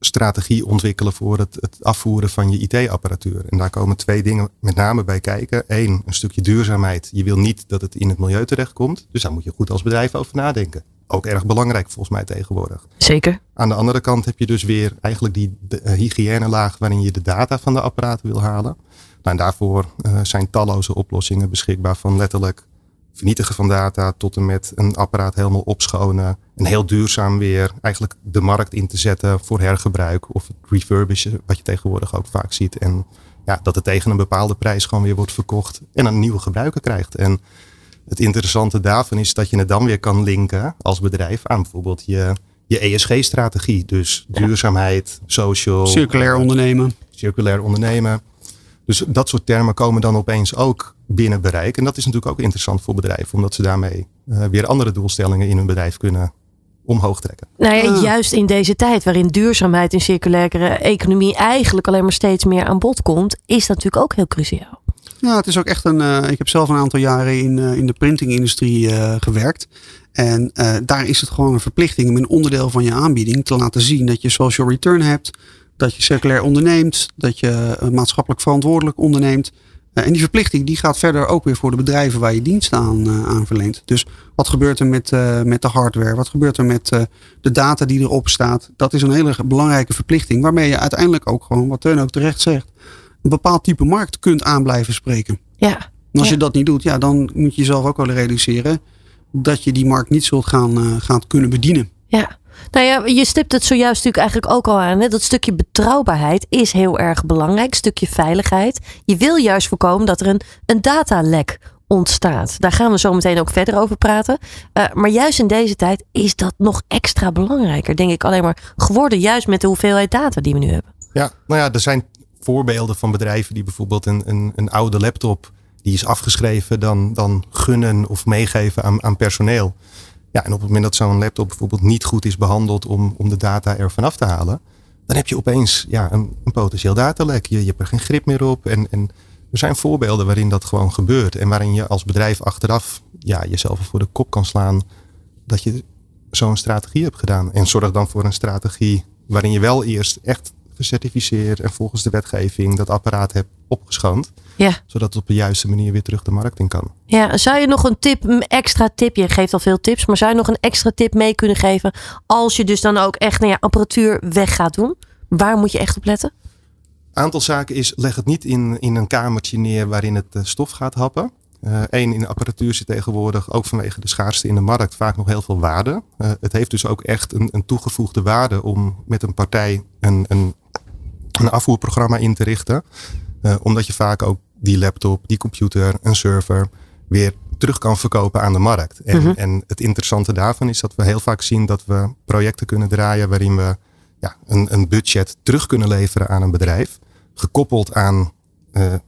strategie ontwikkelen voor het, het afvoeren van je IT-apparatuur. En daar komen twee dingen met name bij kijken. Eén, een stukje duurzaamheid. Je wil niet dat het in het milieu terechtkomt. Dus daar moet je goed als bedrijf over nadenken ook erg belangrijk volgens mij tegenwoordig. Zeker. Aan de andere kant heb je dus weer eigenlijk die uh, hygiënelaag waarin je de data van de apparaten wil halen. Nou, en daarvoor uh, zijn talloze oplossingen beschikbaar van letterlijk vernietigen van data tot en met een apparaat helemaal opschonen. En heel duurzaam weer eigenlijk de markt in te zetten voor hergebruik of het refurbishen wat je tegenwoordig ook vaak ziet. En ja, dat het tegen een bepaalde prijs gewoon weer wordt verkocht en een nieuwe gebruiker krijgt. En het interessante daarvan is dat je het dan weer kan linken als bedrijf aan bijvoorbeeld je, je ESG-strategie. Dus duurzaamheid, social. Circulair ondernemen. Circulair ondernemen. Dus dat soort termen komen dan opeens ook binnen bereik. En dat is natuurlijk ook interessant voor bedrijven, omdat ze daarmee uh, weer andere doelstellingen in hun bedrijf kunnen omhoog trekken. Nou ja, juist in deze tijd waarin duurzaamheid en circulaire economie eigenlijk alleen maar steeds meer aan bod komt, is dat natuurlijk ook heel cruciaal. Ja, het is ook echt een. Uh, ik heb zelf een aantal jaren in, uh, in de printingindustrie uh, gewerkt. En daar is het gewoon een verplichting om een onderdeel van je aanbieding te laten zien dat je social return hebt, dat je circulair onderneemt, dat je maatschappelijk verantwoordelijk onderneemt. en die verplichting die gaat verder ook weer voor de bedrijven waar je diensten aan, aan verleent. Dus wat gebeurt er met, met de hardware? Wat gebeurt er met de data die erop staat? Dat is een hele belangrijke verplichting waarmee je uiteindelijk ook gewoon, wat Teun ook terecht zegt, een bepaald type markt kunt aan blijven spreken. Ja. En als je dat niet doet, ja, dan moet je jezelf ook wel realiseren dat je die markt niet zult gaan, uh, gaan kunnen bedienen. Ja. Nou ja, je stipt het zojuist natuurlijk eigenlijk ook al aan. Hè? Dat stukje betrouwbaarheid is heel erg belangrijk. Stukje veiligheid. Je wil juist voorkomen dat er een, een datalek ontstaat. Daar gaan we zo meteen ook verder over praten. Uh, maar juist in deze tijd is dat nog extra belangrijker, denk ik, alleen maar geworden. Juist met de hoeveelheid data die we nu hebben. Ja, nou ja, er zijn voorbeelden van bedrijven die bijvoorbeeld een, een, een oude laptop die is afgeschreven, dan, dan gunnen of meegeven aan, aan personeel. Ja, en op het moment dat zo'n laptop bijvoorbeeld niet goed is behandeld om, om de data er vanaf te halen, dan heb je opeens ja, een, een potentieel datalek. Je, je hebt er geen grip meer op. En, en er zijn voorbeelden waarin dat gewoon gebeurt. En waarin je als bedrijf achteraf ja, jezelf voor de kop kan slaan dat je zo'n strategie hebt gedaan. En zorg dan voor een strategie waarin je wel eerst echt gecertificeerd en volgens de wetgeving dat apparaat hebt opgeschoond. Ja. Zodat het op de juiste manier weer terug de markt in kan. Ja, zou je nog een tip, een extra tip, je geeft al veel tips, maar zou je nog een extra tip mee kunnen geven als je dus dan ook echt naar apparatuur weg gaat doen? Waar moet je echt op letten? Aantal zaken is, leg het niet in, in een kamertje neer waarin het eh, stof gaat happen. Eén, uh, in de apparatuur zit tegenwoordig, ook vanwege de schaarste in de markt, vaak nog heel veel waarde. Uh, het heeft dus ook echt een, een toegevoegde waarde om met een partij een, een een afvoerprogramma in te richten. Uh, omdat je vaak ook die laptop, die computer, een server weer terug kan verkopen aan de markt. En, mm-hmm. en het interessante daarvan is dat we heel vaak zien dat we projecten kunnen draaien waarin we ja, een, een budget terug kunnen leveren aan een bedrijf. Gekoppeld aan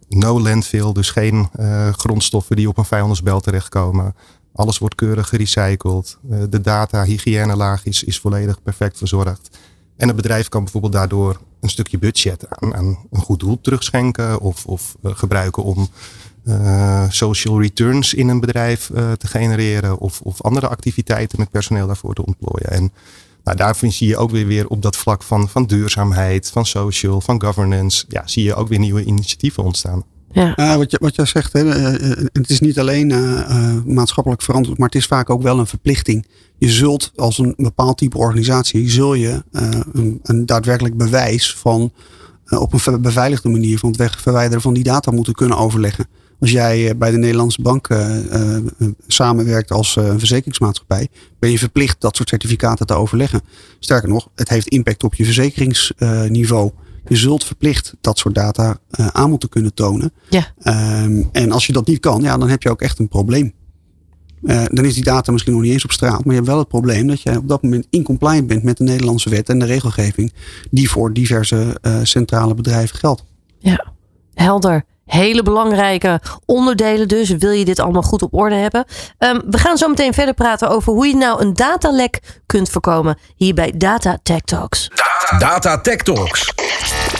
no landfill, dus geen uh, grondstoffen die op een vijandersbel terechtkomen. Alles wordt keurig gerecycled. de data, hygiënelaag is, is volledig perfect verzorgd. En het bedrijf kan bijvoorbeeld daardoor een stukje budget aan, aan een goed doel terugschenken of, of gebruiken om social returns in een bedrijf te genereren of, of andere activiteiten met personeel daarvoor te ontplooien. En nou, daarvan zie je ook weer, weer op dat vlak van, van duurzaamheid, van social, van governance, ja, zie je ook weer nieuwe initiatieven ontstaan. Ja. Uh, wat, je, wat jij zegt, hè, het is niet alleen maatschappelijk verantwoord, maar het is vaak ook wel een verplichting je zult als een bepaald type organisatie, zul je uh, een, een, daadwerkelijk bewijs van uh, op een beveiligde manier van het wegverwijderen van die data moeten kunnen overleggen. Als jij bij de Nederlandse bank uh, samenwerkt als verzekeringsmaatschappij, ben je verplicht dat soort certificaten te overleggen. Sterker nog, het heeft impact op je verzekeringsniveau. Je zult verplicht dat soort data aan moeten kunnen tonen. Ja. Um, en als je dat niet kan, ja, dan heb je ook echt een probleem. Uh, dan is die data misschien nog niet eens op straat. Maar je hebt wel het probleem dat je op dat moment incompliant bent met de Nederlandse wet en de regelgeving die voor diverse uh, centrale bedrijven geldt. Ja, helder. Hele belangrijke onderdelen dus. Wil je dit allemaal goed op orde hebben? Um, we gaan zo meteen verder praten over hoe je nou een datalek kunt voorkomen. Hier bij Data Tech Talks. Data, Data Tech Talks.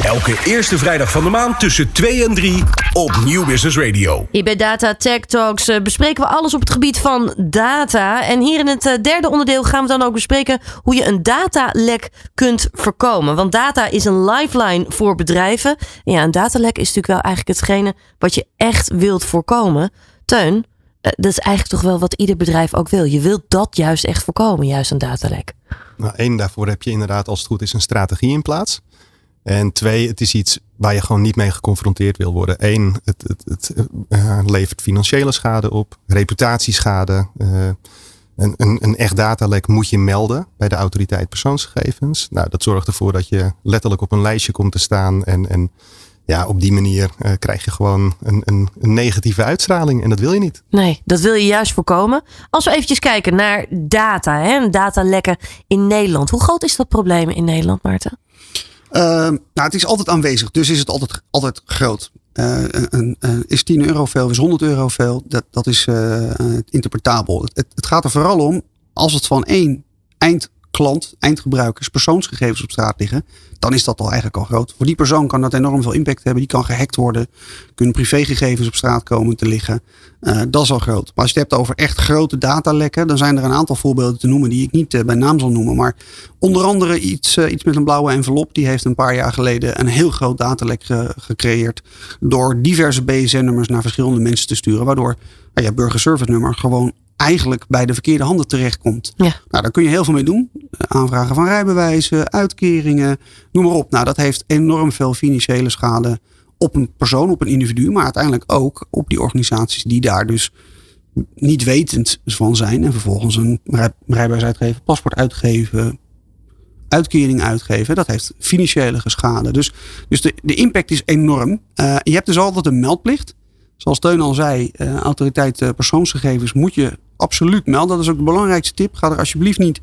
Elke eerste vrijdag van de maand tussen 2 en 3 op Nieuw Business Radio. Hier bij Data Tech Talks uh, bespreken we alles op het gebied van data. En hier in het uh, derde onderdeel gaan we dan ook bespreken hoe je een datalek kunt voorkomen. Want data is een lifeline voor bedrijven. En ja, een datalek is natuurlijk wel eigenlijk hetgene wat je echt wilt voorkomen. Teun, uh, dat is eigenlijk toch wel wat ieder bedrijf ook wil. Je wilt dat juist echt voorkomen, juist een datalek. Nou, één, daarvoor heb je inderdaad als het goed is een strategie in plaats. En twee, het is iets waar je gewoon niet mee geconfronteerd wil worden. Eén, het, het, het uh, levert financiële schade op, reputatieschade. Uh, een, een, een echt datalek moet je melden bij de autoriteit persoonsgegevens. Nou, dat zorgt ervoor dat je letterlijk op een lijstje komt te staan. En, en ja, op die manier krijg je gewoon een, een, een, negatieve uitstraling. En dat wil je niet. Nee, dat wil je juist voorkomen. Als we eventjes kijken naar data, hè, datalekken in Nederland. Hoe groot is dat probleem in Nederland, Maarten? Uh, nou, het is altijd aanwezig, dus is het altijd, altijd groot. Uh, een, is 10 euro veel, is 100 euro veel? Dat, dat is uh, interpretabel. Het, het, gaat er vooral om, als het van één eind klant, eindgebruikers, persoonsgegevens op straat liggen, dan is dat al eigenlijk al groot. Voor die persoon kan dat enorm veel impact hebben. Die kan gehackt worden, kunnen privégegevens op straat komen te liggen. Uh, dat is al groot. Maar als je het hebt over echt grote datalekken, dan zijn er een aantal voorbeelden te noemen die ik niet uh, bij naam zal noemen. Maar onder andere iets, uh, iets met een blauwe envelop. Die heeft een paar jaar geleden een heel groot datalek ge gecreëerd. Door diverse BSN-nummers naar verschillende mensen te sturen. Waardoor nou ja, burgerservice nummer gewoon eigenlijk bij de verkeerde handen terechtkomt. Ja. Nou, daar kun je heel veel mee doen. Aanvragen van rijbewijzen, uitkeringen, noem maar op. Nou, dat heeft enorm veel financiële schade op een persoon, op een individu, maar uiteindelijk ook op die organisaties die daar dus niet wetend van zijn en vervolgens een rijbewijs uitgeven, paspoort uitgeven, uitkering uitgeven. Dat heeft financiële schade. Dus, dus de, de impact is enorm. Uh, je hebt dus altijd een meldplicht. Zoals Teun al zei, uh, autoriteit uh, persoonsgegevens moet je absoluut melden. Dat is ook de belangrijkste tip. Ga er alsjeblieft niet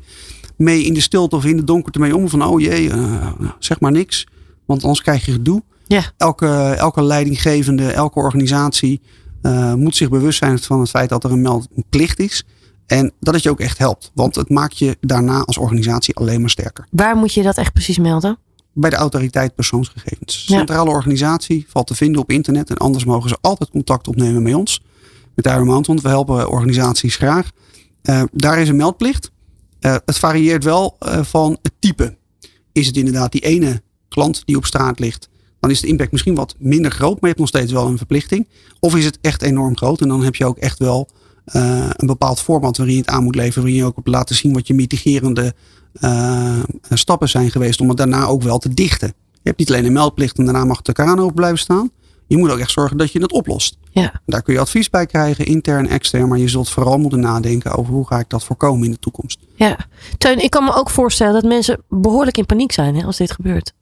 mee in de stilte of in de donkerte mee om. Van oh jee, uh, zeg maar niks. Want anders krijg je gedoe. Ja. Elke, elke leidinggevende, elke organisatie uh, moet zich bewust zijn van het feit dat er een meldplicht is. En dat het je ook echt helpt. Want het maakt je daarna als organisatie alleen maar sterker. Waar moet je dat echt precies melden? Bij de autoriteit persoonsgegevens. Centrale organisatie valt te vinden op internet. En anders mogen ze altijd contact opnemen met ons met Iron want we helpen organisaties graag. Uh, daar is een meldplicht. Uh, het varieert wel uh, van het type. Is het inderdaad die ene klant die op straat ligt, dan is de impact misschien wat minder groot, maar je hebt nog steeds wel een verplichting. Of is het echt enorm groot en dan heb je ook echt wel een bepaald format waarin je het aan moet leveren, waarin je ook op laten zien wat je mitigerende stappen zijn geweest om het daarna ook wel te dichten. Je hebt niet alleen een meldplicht en daarna mag de kraan open blijven staan. Je moet ook echt zorgen dat je het oplost. Ja. Daar kun je advies bij krijgen, intern, extern. Maar je zult vooral moeten nadenken over hoe ga ik dat voorkomen in de toekomst. Ja, Teun, ik kan me ook voorstellen dat mensen behoorlijk in paniek zijn hè, als dit gebeurt.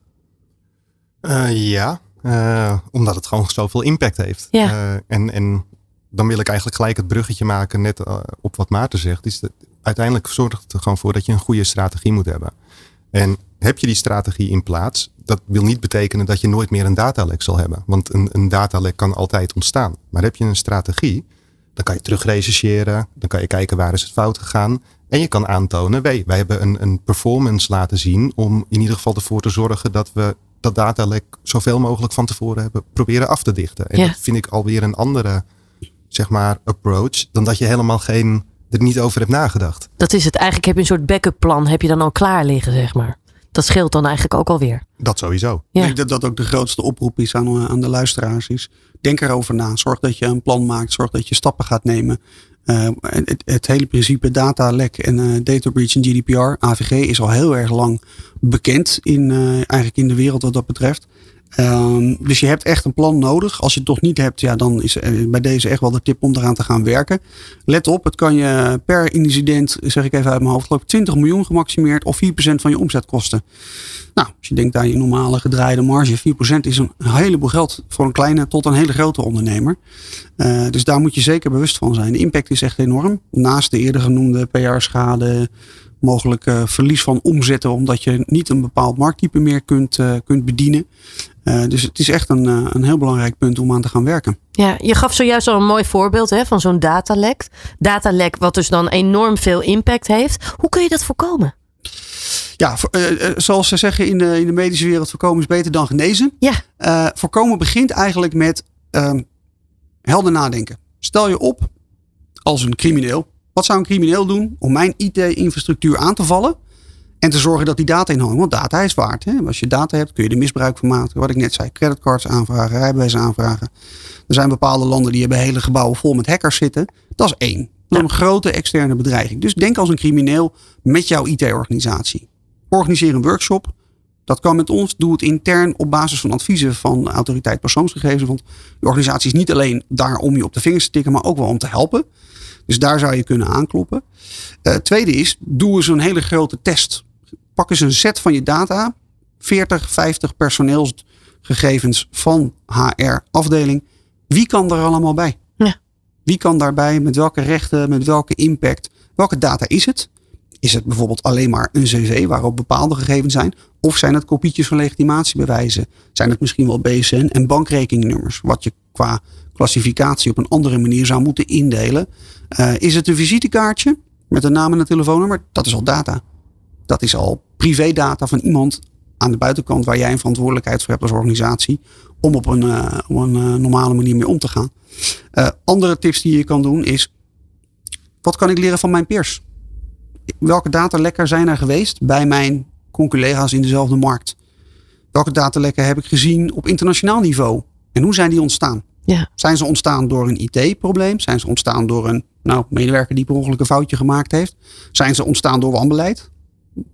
Uh, ja, uh, omdat het gewoon zoveel impact heeft. Ja. Uh, en, en dan wil ik eigenlijk gelijk het bruggetje maken net op wat Maarten zegt. Is dat uiteindelijk zorgt het er gewoon voor dat je een goede strategie moet hebben. En heb je die strategie in plaats, dat wil niet betekenen dat je nooit meer een datalek zal hebben. Want een, een datalek kan altijd ontstaan. Maar heb je een strategie, dan kan je terugrechercheren. Dan kan je kijken waar is het fout gegaan. En je kan aantonen, wij, wij hebben een, een performance laten zien om in ieder geval ervoor te zorgen dat we dat datalek zoveel mogelijk van tevoren hebben proberen af te dichten. En dat vind ik alweer een andere, zeg maar, approach dan dat je helemaal geen er niet over hebt nagedacht. Dat is het. Eigenlijk heb je een soort backup plan, heb je dan al klaar liggen, zeg maar. Dat scheelt dan eigenlijk ook alweer. Dat sowieso. Ja. Ik denk dat dat ook de grootste oproep is aan, aan de luisteraars. Is, denk erover na. Zorg dat je een plan maakt. Zorg dat je stappen gaat nemen. Uh, het, het, hele principe datalek en uh, data breach en GDPR, AVG, is al heel erg lang bekend in, uh, eigenlijk in de wereld wat dat betreft. Um, dus je hebt echt een plan nodig. Als je het toch niet hebt, ja, dan is bij deze echt wel de tip om eraan te gaan werken. Let op, het kan je per incident, zeg ik even uit mijn hoofd, geloof ik 20 miljoen gemaximeerd of 4% van je omzet kosten. Nou, als je denkt aan je normale gedraaide marge, 4% is een heleboel geld voor een kleine tot een hele grote ondernemer. Uh, dus daar moet je zeker bewust van zijn. De impact is echt enorm. Naast de eerder genoemde PR-schade, mogelijk uh, verlies van omzetten omdat je niet een bepaald markttype meer kunt, kunt bedienen. Uh, dus het is echt een, een heel belangrijk punt om aan te gaan werken. Ja, je gaf zojuist al een mooi voorbeeld hè, van zo'n datalek. Datalek wat dus dan enorm veel impact heeft. Hoe kun je dat voorkomen? Ja, zoals ze zeggen in de, in de medische wereld, voorkomen is beter dan genezen. Ja. voorkomen begint eigenlijk met ehm, helder nadenken. Stel je op als een crimineel wat zou een crimineel doen om mijn IT-infrastructuur aan te vallen en te zorgen dat die data inhangen? Want data is waard. Hè? Als je data hebt, kun je er misbruik van maken. Wat ik net zei, creditcards aanvragen, rijbewijzen aanvragen. Er zijn bepaalde landen die hebben hele gebouwen vol met hackers zitten. Dat is één. Dat is een grote externe bedreiging. Dus denk als een crimineel met jouw IT-organisatie. Organiseer een workshop. Dat kan met ons. Doe het intern op basis van adviezen van autoriteit persoonsgegevens. Want de organisatie is niet alleen daar om je op de vingers te tikken, maar ook wel om te helpen. Dus daar zou je kunnen aankloppen. Uh, tweede is, doe eens een hele grote test. Pak eens een set van je data. 40, 50 personeelsgegevens van HR-afdeling. Wie kan er allemaal bij? Ja. Wie kan daarbij? Met welke rechten? Met welke impact? Welke data is het? Is het bijvoorbeeld alleen maar een cv waarop bepaalde gegevens zijn? Of zijn het kopietjes van legitimatiebewijzen? Zijn het misschien wel BSN en bankrekeningnummers? Wat je qua klassificatie op een andere manier zou moeten indelen. Uh, is het een visitekaartje met een naam en een telefoonnummer? Dat is al data. Dat is al privédata van iemand aan de buitenkant waar jij een verantwoordelijkheid voor hebt als organisatie. Om op een, uh, een uh, normale manier mee om te gaan. Uh, andere tips die je kan doen is. Wat kan ik leren van mijn peers? Welke datalekken zijn er geweest bij mijn collega's in dezelfde markt? Welke datalekken heb ik gezien op internationaal niveau? En hoe zijn die ontstaan? Ja. Zijn ze ontstaan door een IT-probleem? Zijn ze ontstaan door een nou, medewerker die per ongeluk een foutje gemaakt heeft? Zijn ze ontstaan door wanbeleid?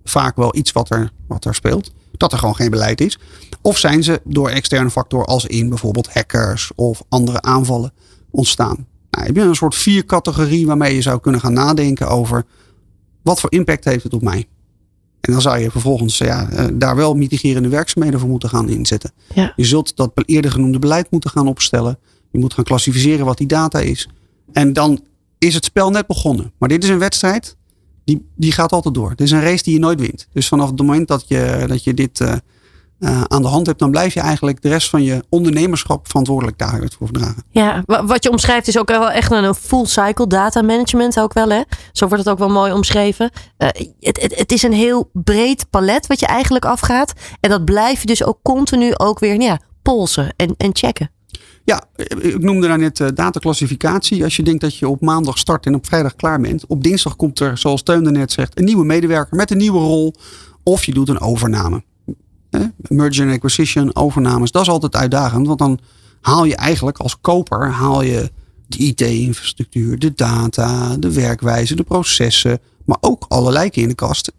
Vaak wel iets wat er, wat er speelt. Dat er gewoon geen beleid is. Of zijn ze door externe factoren als in bijvoorbeeld hackers of andere aanvallen ontstaan? Nou, heb je een soort vier categorie waarmee je zou kunnen gaan nadenken over wat voor impact heeft het op mij? En dan zou je vervolgens ja, eh, daar wel mitigerende werkzaamheden voor moeten gaan inzetten. Ja. Je zult dat eerder genoemde beleid moeten gaan opstellen. Je moet gaan klassificeren wat die data is. En dan is het spel net begonnen. Maar dit is een wedstrijd, die, die gaat altijd door. Dit is een race die je nooit wint. Dus vanaf het moment dat je, dat je dit uh, uh, aan de hand hebt, dan blijf je eigenlijk de rest van je ondernemerschap verantwoordelijk daar voor dragen. Ja, wat je omschrijft is ook wel echt een full cycle data management ook wel. Hè? Zo wordt het ook wel mooi omschreven. Uh, het, het, het, is een heel breed palet wat je eigenlijk afgaat. En dat blijf je dus ook continu ook weer ja, polsen en, en checken. Ja, ik noemde daar net uh, dataclassificatie. Als je denkt dat je op maandag start en op vrijdag klaar bent. Op dinsdag komt er, zoals Teun net zegt, een nieuwe medewerker met een nieuwe rol. Of je doet een overname. Eh, merger and acquisition, overnames, dat is altijd uitdagend. Want dan haal je eigenlijk als koper haal je de IT-infrastructuur, de data, de werkwijze, de processen. Maar ook alle lijken in de kast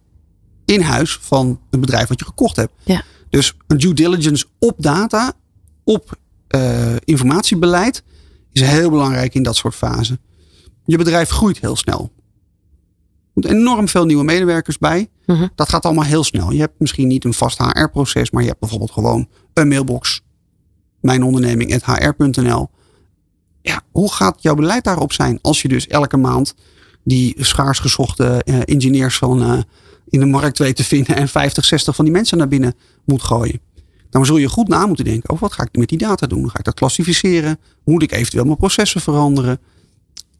in huis van het bedrijf wat je gekocht hebt. Ja. Dus een due diligence op data, op uh, informatiebeleid is heel belangrijk in dat soort fasen. Je bedrijf groeit heel snel. Er moeten enorm veel nieuwe medewerkers bij. Uh -huh. Dat gaat allemaal heel snel. Je hebt misschien niet een vast HR-proces, maar je hebt bijvoorbeeld gewoon een mailbox. Mijn onderneming, hr.nl. Ja, hoe gaat jouw beleid daarop zijn als je dus elke maand die schaars gezochte uh, ingenieurs van uh, in de markt weet te vinden en 50, 60 van die mensen naar binnen moet gooien? Dan zul je goed na moeten denken over wat ga ik met die data doen? Ga ik dat klassificeren? Moet ik eventueel mijn processen veranderen?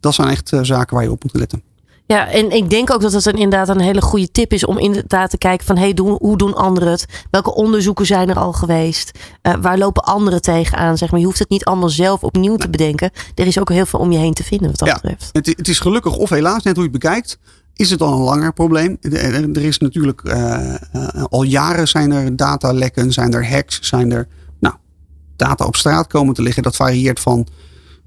Dat zijn echt uh, zaken waar je op moet letten. Ja, en ik denk ook dat het een, inderdaad een hele goede tip is om inderdaad te kijken van hey, doen, hoe doen anderen het? Welke onderzoeken zijn er al geweest? Uh, waar lopen anderen tegenaan? Zeg maar. Je hoeft het niet allemaal zelf opnieuw te bedenken. Er is ook heel veel om je heen te vinden wat dat ja, betreft. Het, het, is gelukkig of helaas, net hoe je het bekijkt, is het al een langer probleem. Er, is natuurlijk uh, uh, al jaren zijn er datalekken, zijn er hacks, zijn er nou, data op straat komen te liggen. Dat varieert van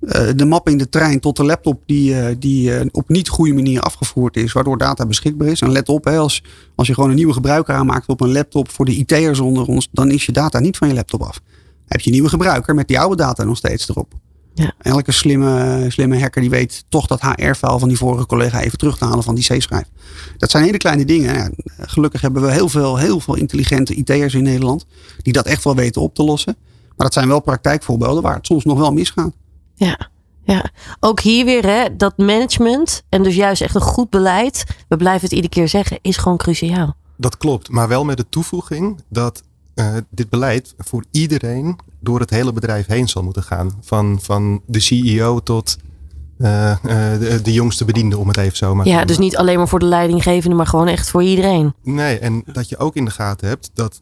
uh, de map in de trein tot de laptop die, die op niet goede manier afgevoerd is, waardoor data beschikbaar is. En let op, hè, als, als je gewoon een nieuwe gebruiker aanmaakt op een laptop voor de IT'ers onder ons, dan is je data niet van je laptop af. Heb je een nieuwe gebruiker met die oude data nog steeds erop. Ja. Elke slimme, slimme hacker die weet toch dat HR-file van die vorige collega even terug te halen van die C-schrijf. Dat zijn hele kleine dingen. Ja, gelukkig hebben we heel veel, heel veel intelligente IT'ers in Nederland die dat echt wel weten op te lossen. Maar dat zijn wel praktijkvoorbeelden waar het soms nog wel misgaat. Ja, ja. ook hier weer hè, dat management en dus juist echt een goed beleid. We blijven het iedere keer zeggen, is gewoon cruciaal. Dat klopt, maar wel met de toevoeging dat uh, dit beleid voor iedereen door het hele bedrijf heen zal moeten gaan. Van, van de CEO tot uh, uh, de, de, jongste bediende, om het even zo maar te Ja, dus niet alleen maar voor de leidinggevende, maar gewoon echt voor iedereen. Nee, en dat je ook in de gaten hebt dat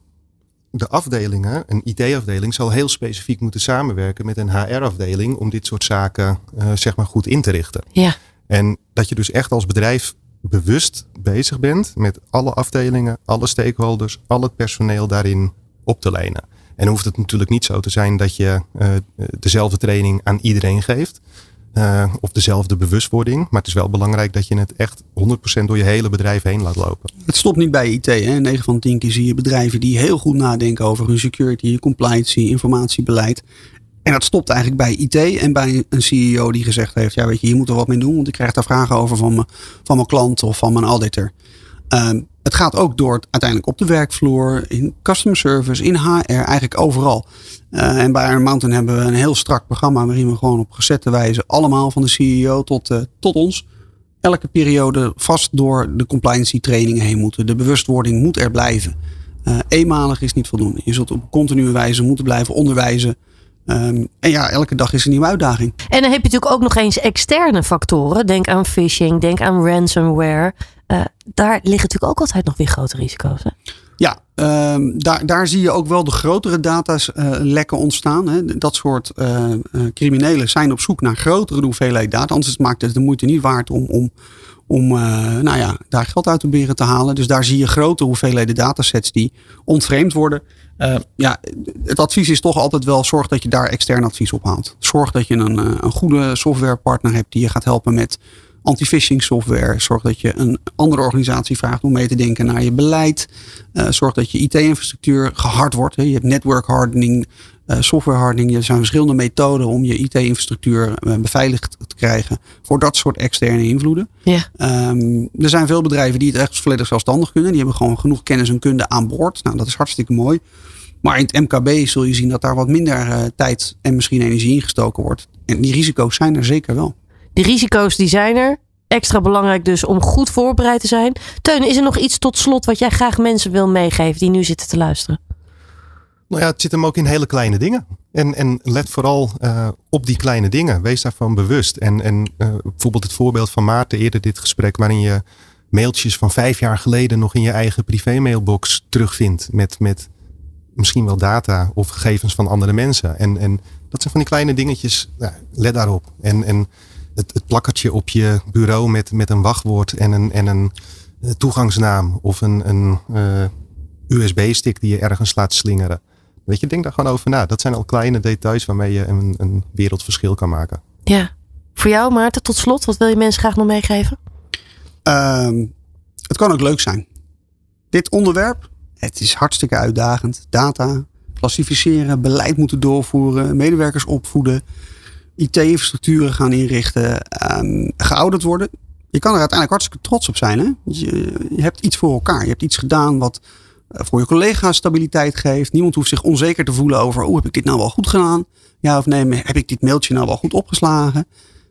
de afdelingen, een IT-afdeling, zal heel specifiek moeten samenwerken met een HR-afdeling om dit soort zaken uh, zeg maar goed in te richten. Ja. En dat je dus echt als bedrijf bewust bezig bent met alle afdelingen, alle stakeholders, al het personeel daarin op te lenen. En hoeft het natuurlijk niet zo te zijn dat je uh, dezelfde training aan iedereen geeft. Uh, of dezelfde bewustwording. Maar het is wel belangrijk dat je het echt 100% door je hele bedrijf heen laat lopen. Het stopt niet bij IT. Hè? 9 van 10 keer zie je bedrijven die heel goed nadenken over hun security, compliance, informatiebeleid. En dat stopt eigenlijk bij IT en bij een CEO die gezegd heeft: Ja, weet je, hier moet er wat mee doen, want ik krijg daar vragen over van, van mijn klant of van mijn auditor. Um, het gaat ook door uiteindelijk op de werkvloer, in customer service, in HR, eigenlijk overal. Uh, en bij Iron Mountain hebben we een heel strak programma waarin we gewoon op gezette wijze allemaal van de CEO tot, uh, tot ons elke periode vast door de compliancy trainingen heen moeten. De bewustwording moet er blijven. Uh, eenmalig is niet voldoende. Je zult op continue wijze moeten blijven onderwijzen Ehm, en ja, elke dag is een nieuwe uitdaging. En dan heb je natuurlijk ook nog eens externe factoren. Denk aan phishing, denk aan ransomware. Uh, daar liggen natuurlijk ook altijd nog weer grote risico's. Hè? Ja, ehm, daar, daar zie je ook wel de grotere data's uh, lekken ontstaan. Hè. Dat soort uh, criminelen zijn op zoek naar grotere hoeveelheid data. Anders maakt het de moeite niet waard om, om, om nou ja, daar geld uit te proberen te halen. Dus daar zie je grote hoeveelheden datasets die ontvreemd worden. ja, het advies is toch altijd wel zorg dat je daar extern advies op haalt. Zorg dat je een, een goede softwarepartner hebt die je gaat helpen met anti-phishing software. Zorg dat je een andere organisatie vraagt om mee te denken naar je beleid. Uh, zorg dat je IT-infrastructuur gehard wordt. Hè. Je hebt network hardening, uh, software hardening. Er zijn verschillende methoden om je IT-infrastructuur uh, beveiligd te krijgen voor dat soort externe invloeden. Ja. Um, er zijn veel bedrijven die het echt volledig zelfstandig kunnen. Die hebben gewoon genoeg kennis en kunde aan boord. Nou, dat is hartstikke mooi. Maar in het MKB zul je zien dat daar wat minder tijd en misschien energie ingestoken wordt. En die risico's zijn er zeker wel. Die risico's die zijn er. Extra belangrijk dus om goed voorbereid te zijn. Teun, is er nog iets tot slot wat jij graag mensen wil meegeven die nu zitten te luisteren? Nou ja, het zit hem ook in hele kleine dingen. En, en let vooral uh, op die kleine dingen. Wees daarvan bewust. En, en uh, bijvoorbeeld het voorbeeld van Maarten eerder dit gesprek, waarin je mailtjes van vijf jaar geleden nog in je eigen privé-mailbox terugvindt. Met, met misschien wel data of gegevens van andere mensen. En, en dat zijn van die kleine dingetjes. Let daarop. En, en het, het plakkertje op je bureau met, met een wachtwoord en een, en een eh, toegangsnaam of een, een uh, USB-stick die je ergens laat slingeren. Weet je, denk daar gewoon over na. Dat zijn al kleine details waarmee je een, een wereldverschil kan maken. Ja. Voor jou, Maarten, tot slot, wat wil je mensen graag nog meegeven? Um, het kan ook leuk zijn. Dit onderwerp, het is hartstikke uitdagend. Data, klassificeren, beleid moeten doorvoeren, medewerkers opvoeden. IT-infrastructuren gaan inrichten, um, geouderd worden. Je kan er uiteindelijk hartstikke trots op zijn. Hè? Je, je, hebt iets voor elkaar. Je hebt iets gedaan wat eh, voor je collega's stabiliteit geeft. Niemand hoeft zich onzeker te voelen over, oh, heb ik dit nou wel goed gedaan? Ja of nee, heb ik dit mailtje nou wel goed opgeslagen?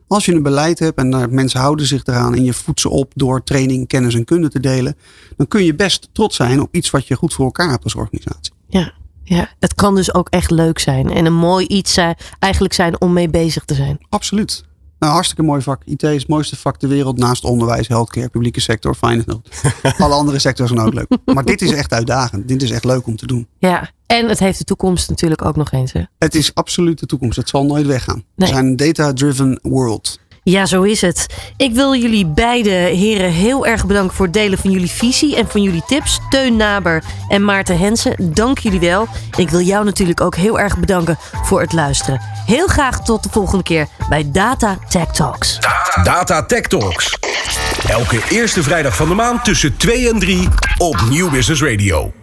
Als je een beleid hebt en mensen houden zich eraan en je voedt ze op door training, kennis en kunde te delen, dan kun je best trots zijn op iets wat je goed voor elkaar hebt als organisatie. Ja, ja, het kan dus ook echt leuk zijn. En een mooi iets eigenlijk zijn om mee bezig te zijn. Absoluut. Nou, hartstikke mooi vak. IT is het mooiste vak ter wereld naast onderwijs, healthcare, publieke sector, finance. Alle andere sectoren zijn ook leuk. Maar dit is echt uitdagend. Dit is echt leuk om te doen. Ja, en het heeft de toekomst natuurlijk ook nog eens. Hè? Het is absoluut de toekomst. Het zal nooit weggaan. We zijn een data-driven world. Ja, zo is het. Ik wil jullie beide heren heel erg bedanken voor het delen van jullie visie en van jullie tips. Teun Naber en Maarten Hensen, dank jullie wel. Ik wil jou natuurlijk ook heel erg bedanken voor het luisteren. Heel graag tot de volgende keer bij Data Tech Talks. Data Tech Talks. Elke eerste vrijdag van de maand tussen 2 en 3 op Nieuw Business Radio.